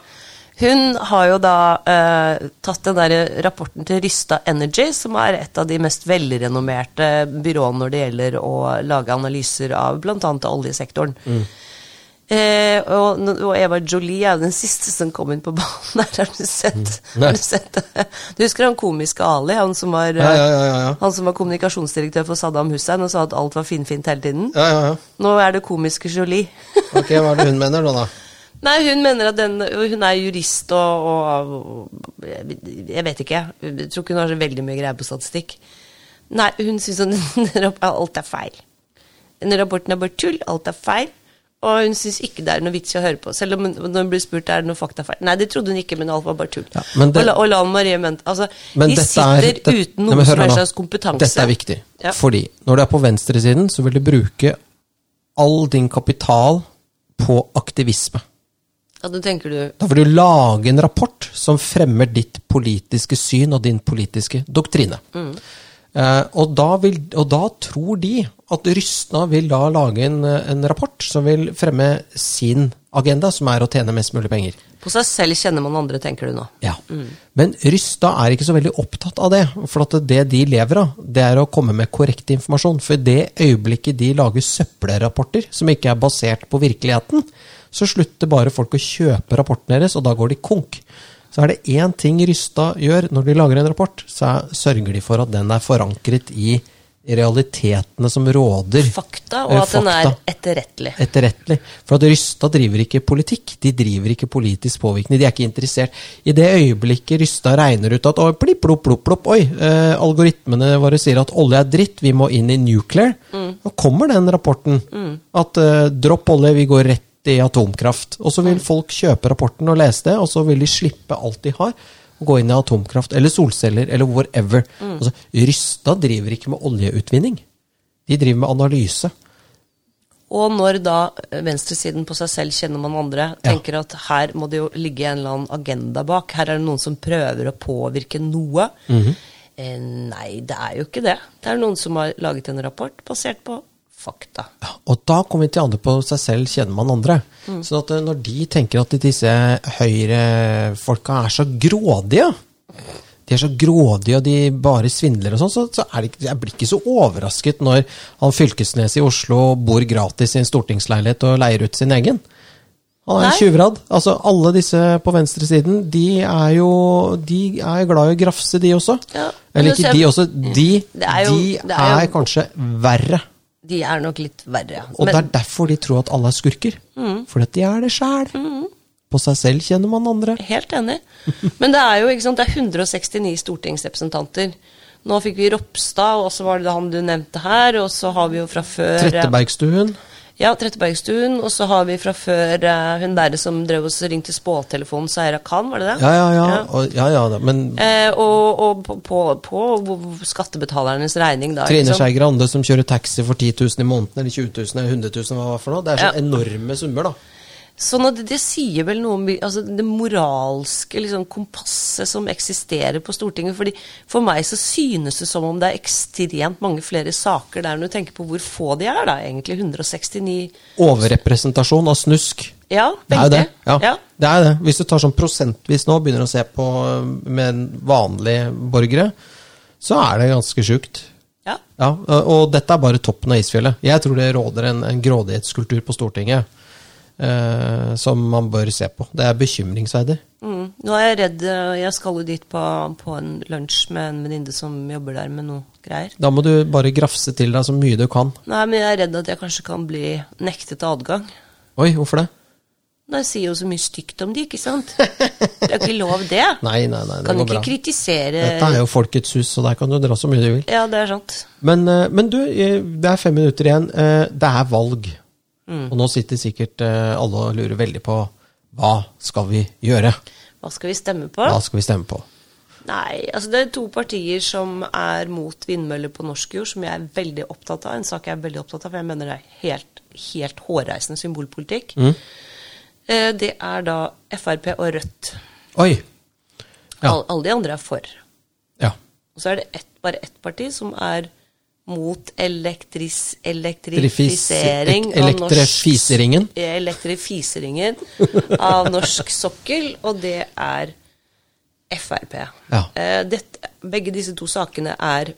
Hun har jo da eh, tatt den der rapporten til Rysta Energy, som er et av de mest velrenommerte byråene når det gjelder å lage analyser av bl.a. oljesektoren. Eh, og, og Eva Jolie er den siste som kom inn på banen. Der har du sett, har du sett? Du husker han komiske Ali? Han som var, eh, Ja, ja, ja, ja, ja. Han som var kommunikasjonsdirektør for Saddam Hussein og sa at alt var finfint hele tiden? Ja, ja, ja. Nå er det komiske Jolie. Ok, hva er det hun mener nå, da? Nei, hun mener at den Hun er jurist og, og, og Jeg vet ikke. Jeg tror ikke hun har så veldig mye greie på statistikk. Nei, hun syns at alt er feil. Denne rapporten er bare tull. Alt er feil. Og hun syns ikke det er noe vits i å høre på. Selv om hun, når hun blir spurt er det noe faktafeil. Nei, det trodde hun ikke, men alt var bare tull. Ja, men det- og, La- og Lan Marie mente Altså, Men de sitter er- det- uten noen som helst slags kompetanse. Dette er viktig. Ja. Fordi når du er på venstresiden, så vil du bruke all din kapital på aktivisme. Ja, da tenker du Da vil du lage en rapport som fremmer ditt politiske syn og din politiske doktrine. Eh, og, da vil, og da tror de at Rystna vil da lage en, en rapport som vil fremme sin agenda, som er å tjene mest mulig penger. På seg selv kjenner man andre, tenker du nå. Ja. Men Rysta er ikke så veldig opptatt av det. For det de lever av, det er å komme med korrekt informasjon. For i det øyeblikket de lager søppelrapporter som ikke er basert på virkeligheten, så slutter bare folk å kjøpe rapporten deres, og da går de konk. Så er det én ting Rysta gjør når de lager en rapport, så er, sørger de for at den er forankret i realitetene som råder. Fakta, og at at den er etterrettelig. etterrettelig. For at Rysta driver ikke politikk, de driver ikke politisk påvirkning. De er ikke interessert. I det øyeblikket Rysta regner ut at oi, plopp, plopp, plopp, plopp, oi, eh, algoritmene våre sier at olje er dritt, vi må inn i nuclear, da kommer den rapporten. At eh, dropp olje, vi går rett i atomkraft. Og så vil folk kjøpe rapporten og lese det, og så vil de slippe alt de har. og Gå inn i atomkraft eller solceller eller whatever. Altså, Rysta driver ikke med oljeutvinning. De driver med analyse. Og når da venstresiden på seg selv kjenner man andre, tenker at her må det jo ligge en eller annen agenda bak. Her er det noen som prøver å påvirke noe. Mhm. eh, nei, det er jo ikke det. Det er noen som har laget en rapport basert på fakta. Og da kommer vi til andre på seg selv, kjenner man andre. Så at eh, når de tenker at disse høyrefolka er så grådige, de er så grådige og de bare svindler og sånn, så, så er det, jeg blir ikke så overrasket når han Fylkesnes i Oslo bor gratis i en stortingsleilighet og leier ut sin egen. Han er en tjuvradd. Altså, alle disse på venstresiden, de er jo De er glad i å grafse, de også. Ja, Eller ikke ser- de også, de, Det er jo- de det er er, jo- kanskje verre. De er nok litt verre. Og Men- det er derfor de tror at alle er skurker. Fordi at de er det sjæl. På seg selv kjenner man andre. Helt enig. Men det er jo ikke sant, det er 169 stortingsrepresentanter. Nå fikk vi Ropstad, og så var det han du nevnte her. Og så har vi jo fra før Trettebergstuen. Ja, Trettebergstuen. Og så har vi fra før eh, hun der som drev oss ringte spåtelefonen, Seira Khan, var det det? Ja, ja, ja. Ja. Og, ja, ja da, men Eh, og og på, på, på skattebetalernes regning, da. Trine? Skei Grande som kjører taxi for 10 000 i måneden, eller 20 000 eller 100 000, hva det for noe. Det er så Ja. enorme summer, da. Sånn at det, sier vel noe om altså det moralske liksom, kompasset som eksisterer på Stortinget. Fordi For meg så synes det som om det er ekstremt mange flere saker der når du tenker på hvor få de er, da, egentlig. 169 Overrepresentasjon av snusk. Ja, Det er jo det. Ja, Ja. Det er det. Hvis du tar sånn prosentvis nå, begynner å se på øh, med vanlige borgere, så er det ganske sjukt. Ja. Ja, og dette er bare toppen av isfjellet. Jeg tror det råder en, en grådighetskultur på Stortinget eh, som man bør se på. Det er bekymringsverdig. Mm. Nå er jeg redd eh, Jeg skal jo dit på, på en lunsj med en venninne som jobber der med noe greier. Da må du bare grafse til deg så mye du kan. Nei, men jeg er redd at jeg kanskje kan bli nektet adgang. Oi, hvorfor det? Nei, sier jo så mye stygt om de, ikke sant? Det er ikke lov, det. Nei, nei, nei, det Kan ikke bra. kritisere Dette er jo Folkets hus, så der kan du dra så mye du vil. Ja, det er sant. Men, eh, men du, det er fem minutter igjen. Eh, Det er valg. Og nå sitter sikkert eh, alle og lurer veldig på hva skal vi gjøre? Hva skal vi stemme på? Hva skal vi stemme på? Nei, altså det er to partier som er mot vindmøller på norsk jord, som jeg er veldig opptatt av. En sak jeg er veldig opptatt av, for jeg mener det er helt, helt hårreisende symbolpolitikk. Eh, Det er da Frp og Rødt. Oi! Ja. Al- Alle de andre er for. Ja. Og så er det ett, bare ett parti som er mot elektris, Elektrifis- elektrifisering ek- elektrifiseringen. av norsk, elektrifiseringen av norsk sokkel, og det er Frp. Ja. Eh, dette, begge disse to sakene er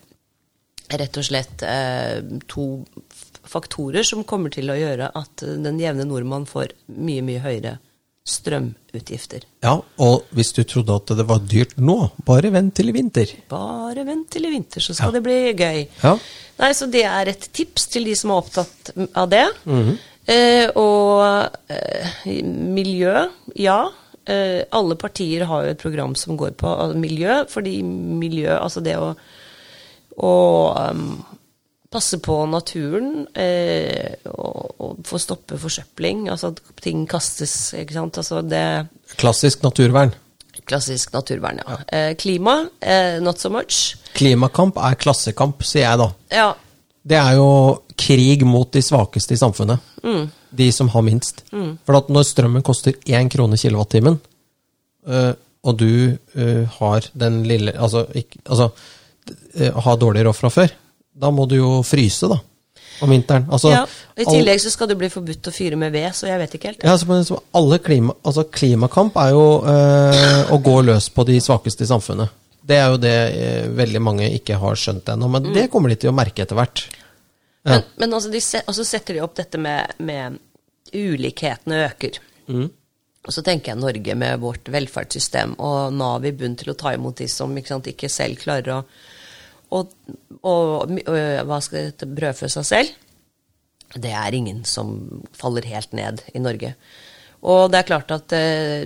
rett og slett eh, to faktorer som kommer til å gjøre at den jevne nordmann får mye, mye høyere strømutgifter. ja. Og hvis du trodde at det var dyrt nå, bare vent til i vinter. Bare vent til i vinter, så skal Ja. det bli gøy. Ja. Nei, Så det er et tips til de som er opptatt av det. Mhm. eh, og eh, miljø, ja. Eh, alle partier har jo et program som går på miljø, fordi miljø, altså det å, å um, passe på naturen eh, og, og få stoppe forsøpling, altså at ting kastes, ikke sant. Altså det Klassisk naturvern. Klassisk naturvern, ja. Eh, klima, eh, not so much. Klimakamp er klassekamp, sier jeg da. Ja, Det er jo krig mot de svakeste i samfunnet. De som har minst. For at når strømmen koster én krone kilowattimen, øh, og du øh, har den lille Altså, ikke, altså øh, har dårlig råd fra før, da må du jo fryse, da. Om vinteren. Altså, ja. I tillegg så skal det bli forbudt å fyre med ved, så jeg vet ikke helt. ja, altså, alle klima, altså klimakamp er jo øh, å gå løs på de svakeste i samfunnet. Det er jo det øh, veldig mange ikke har skjønt ennå, men det kommer de til å merke etter hvert. Ja. Men, men altså, de se, og setter de opp dette med, med ulikhetene øker. Og så tenker jeg Norge med vårt velferdssystem og Nav i bunn til å ta imot de som ikke, sant, ikke selv klarer å og, og, og hva skal det hete, brødfø seg selv. Det er ingen som faller helt ned i Norge. Og det er klart at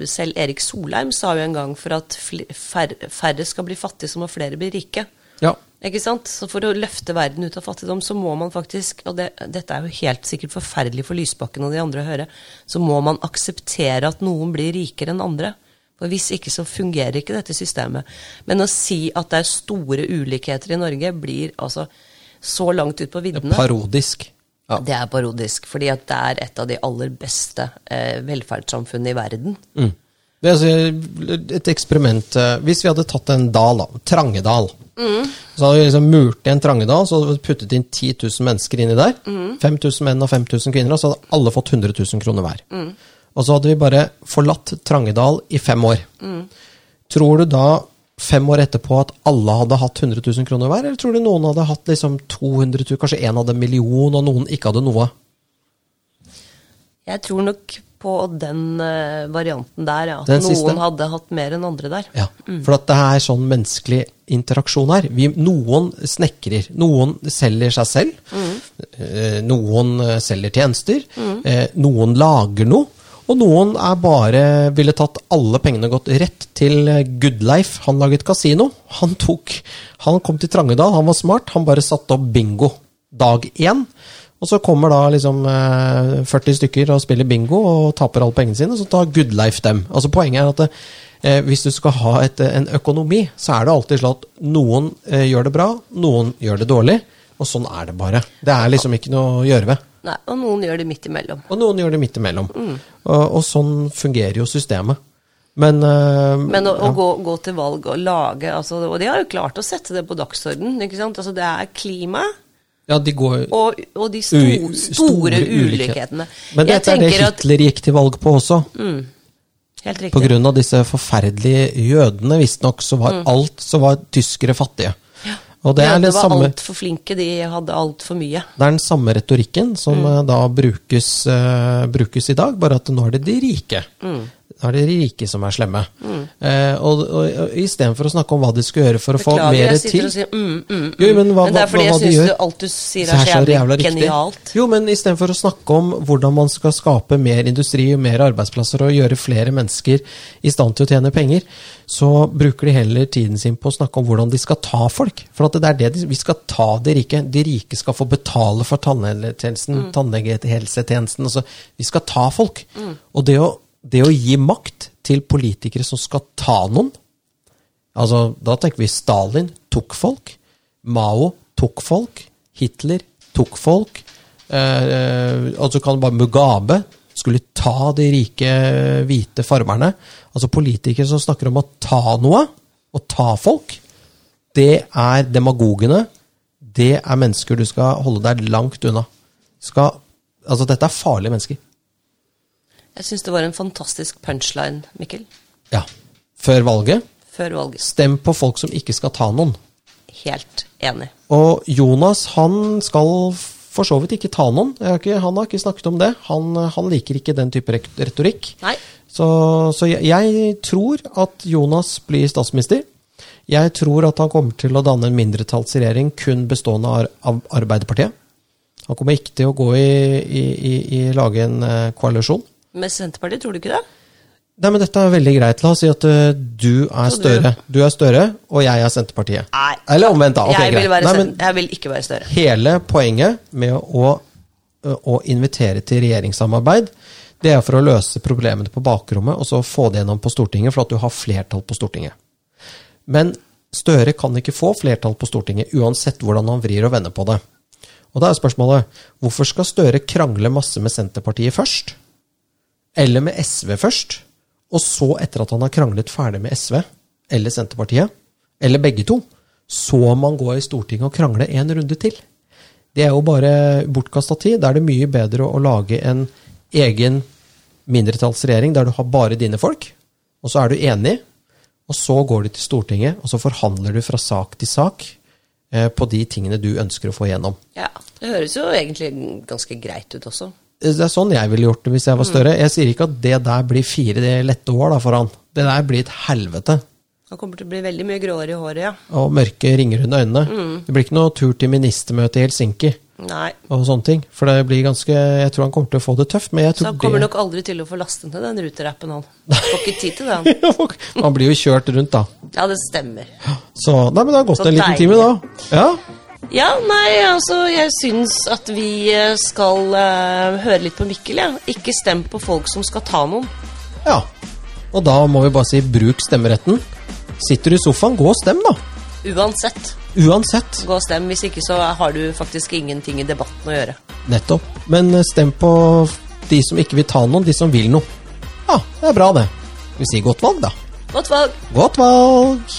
selv Erik Solheim sa jo en gang for at færre skal bli fattige, så må flere bli rike. Ja. Ikke sant? Så For å løfte verden ut av fattigdom, så må man faktisk Og det, dette er jo helt sikkert forferdelig for Lysbakken og de andre å høre. Så må man akseptere at noen blir rikere enn andre. For Hvis ikke så fungerer ikke dette systemet. Men å si at det er store ulikheter i Norge, blir altså så langt ut på viddene. Parodisk. Ja. Det er parodisk, fordi at det er et av de aller beste eh, velferdssamfunnene i verden. Mm. Det er altså et eksperiment. eh, Hvis vi hadde tatt en dal, da, Trangedal Så hadde vi liksom murt igjen Trangedal, så hadde vi puttet inn 10 000 mennesker inni der. 5000 menn og 5000 kvinner, og så hadde alle fått 100 000 kroner hver. Og så hadde vi bare forlatt Trangedal i fem år. Tror du da, fem år etterpå, at alle hadde hatt 100 000 kroner hver? Eller tror du noen hadde hatt liksom 200 000, kanskje én hadde en million, og noen ikke hadde noe? Jeg tror nok på den eh, varianten der, ja. Den noen siste? hadde hatt mer enn andre der. Ja, for at det er sånn menneskelig interaksjon her. Vi, noen snekrer, noen selger seg selv, mm. noen eh, selger tjenester, mm. noen lager noe, og noen er bare ville tatt alle pengene gått rett til eh, Goodlife. Han laget kasino. Han tok Han kom til Trangedal, han var smart, han bare satte opp bingo dag én. Og så kommer da liksom eh, 40 stykker og spiller bingo og taper alle pengene sine, så tar Goodlife dem. Altså Poenget er at det, eh, hvis du skal ha et, en økonomi, så er det alltid sånn at noen eh, gjør det bra, noen gjør det dårlig, og sånn er det bare. Det er liksom ikke noe å gjøre ved. Nei, og noen gjør det midt imellom. Og noen gjør det midt imellom. Og, og sånn fungerer jo systemet. Men, uh, Men å, å gå, gå til valg og lage altså, Og de har jo klart å sette det på dagsordenen. ikke sant? Altså, det er klima ja, de går og, og de sto, store, store, ulikhetene. Men dette er det Hitler at- gikk til valg på også. Helt riktig. På grunn av disse forferdelige jødene, visstnok, så var alt så var tyskere fattige. Og det er, Jødene det, var altfor flinke, de hadde altfor mye. det er den samme retorikken som Mm. eh, da brukes, uh, brukes i dag, bare at nå er det de rike. Mm. Nå er det de rike som er slemme. Eh, og, og, og Istedenfor å snakke om hva de skal gjøre for å få mer Beklager, mer jeg sitter til og sier mm, mm, mm. Jo, men hva- det er fordi hva jeg de syns alt du sier er så jævlig riktig. genialt. Jo, men istedenfor å snakke om hvordan man skal skape mer industri og mer arbeidsplasser og gjøre flere mennesker i stand til å tjene penger, så bruker de heller tiden sin på å snakke om hvordan de skal ta folk. For at det er det de, vi skal ta de rike. De rike skal få betale for tannhelsetjenesten, tannlegehelsetjenesten. Altså, vi skal ta folk. Og det å, det å gi makt til politikere som skal ta noen Altså, da tenker vi Stalin tok folk. Mao tok folk. Hitler tok folk. Eh, altså kan bare Mugabe skulle ta de rike, hvite farmerne. Altså politikere som snakker om å ta noe, og ta folk. Det er demagogene. Det er mennesker du skal holde deg langt unna. Skal, altså, dette er farlige mennesker. Jeg syns det var en fantastisk punchline, Mikkel, Ja. Før valget, før valget. stem på folk som ikke skal ta noen. Helt enig. Og Jonas han skal for så vidt ikke ta noen. Har ikke, han har ikke snakket om det. Han, han liker ikke den type retorikk. Nei. Så, så jeg, jeg tror at Jonas blir statsminister. Jeg tror at han kommer til å danne en mindretallsregjering kun bestående av, av Arbeiderpartiet. Han kommer ikke til å gå i, i, i, i lage en eh, koalisjon. Med Senterpartiet, tror du ikke det? Nei, men dette er veldig greit. La oss si at uh, du er Støre. Du er Støre, og jeg er Senterpartiet. Nei. Eller omvendt, da. Okay, jeg, vil Nei, men- jeg vil ikke være større. Hele poenget med å, å invitere til regjeringssamarbeid, det er for å løse problemene på bakrommet og så få det gjennom på Stortinget, for at du har flertall på Stortinget. Men Støre kan ikke få flertall på Stortinget, uansett hvordan han vrir og vender på det. Og da er spørsmålet hvorfor skal Støre krangle masse med Senterpartiet først? Eller med SV først? Og så, etter at han har kranglet ferdig med SV eller Senterpartiet, eller begge to, så må han gå i Stortinget og krangle en runde til. Det er jo bare bortkasta tid. Da er det mye bedre å lage en egen mindretallsregjering der du har bare dine folk, og så er du enig, og så går du til Stortinget, og så forhandler du fra sak til sak eh, på de tingene du ønsker å få igjennom. Ja, Det høres jo egentlig ganske greit ut også. Det er sånn jeg ville gjort det hvis jeg var større. Jeg sier ikke at det der blir fire lette år da for han. Det der blir et helvete. Han kommer til å bli veldig mye gråere i håret, ja. Og mørke ringer under øynene. Det blir ikke noe tur til ministermøte i Helsinki Nei. og sånne ting. For det blir ganske Jeg tror han kommer til å få det tøft, men jeg tror Så han kommer det nok aldri til å få lastet ned den ruterappen, han. Får ikke tid til det, han. han blir jo kjørt rundt, da. Ja, det stemmer. Så Nei, men det har gått en liten time, da. Ja. Ja, nei, altså, jeg syns at vi eh, skal uh, høre litt på Mikkel, jeg. Ja. Ikke stem på folk som skal ta noen. ja. Og da må vi bare si bruk stemmeretten. Sitter du i sofaen, gå og stem, da. Uansett. Uansett. Gå og stem. Hvis ikke så har du faktisk ingenting i debatten å gjøre. Nettopp. Men eh, stem på de som ikke vil ta noen, de som vil noe. Ja, det er bra, det. Vi sier godt valg, da. Godt valg. Godt valg!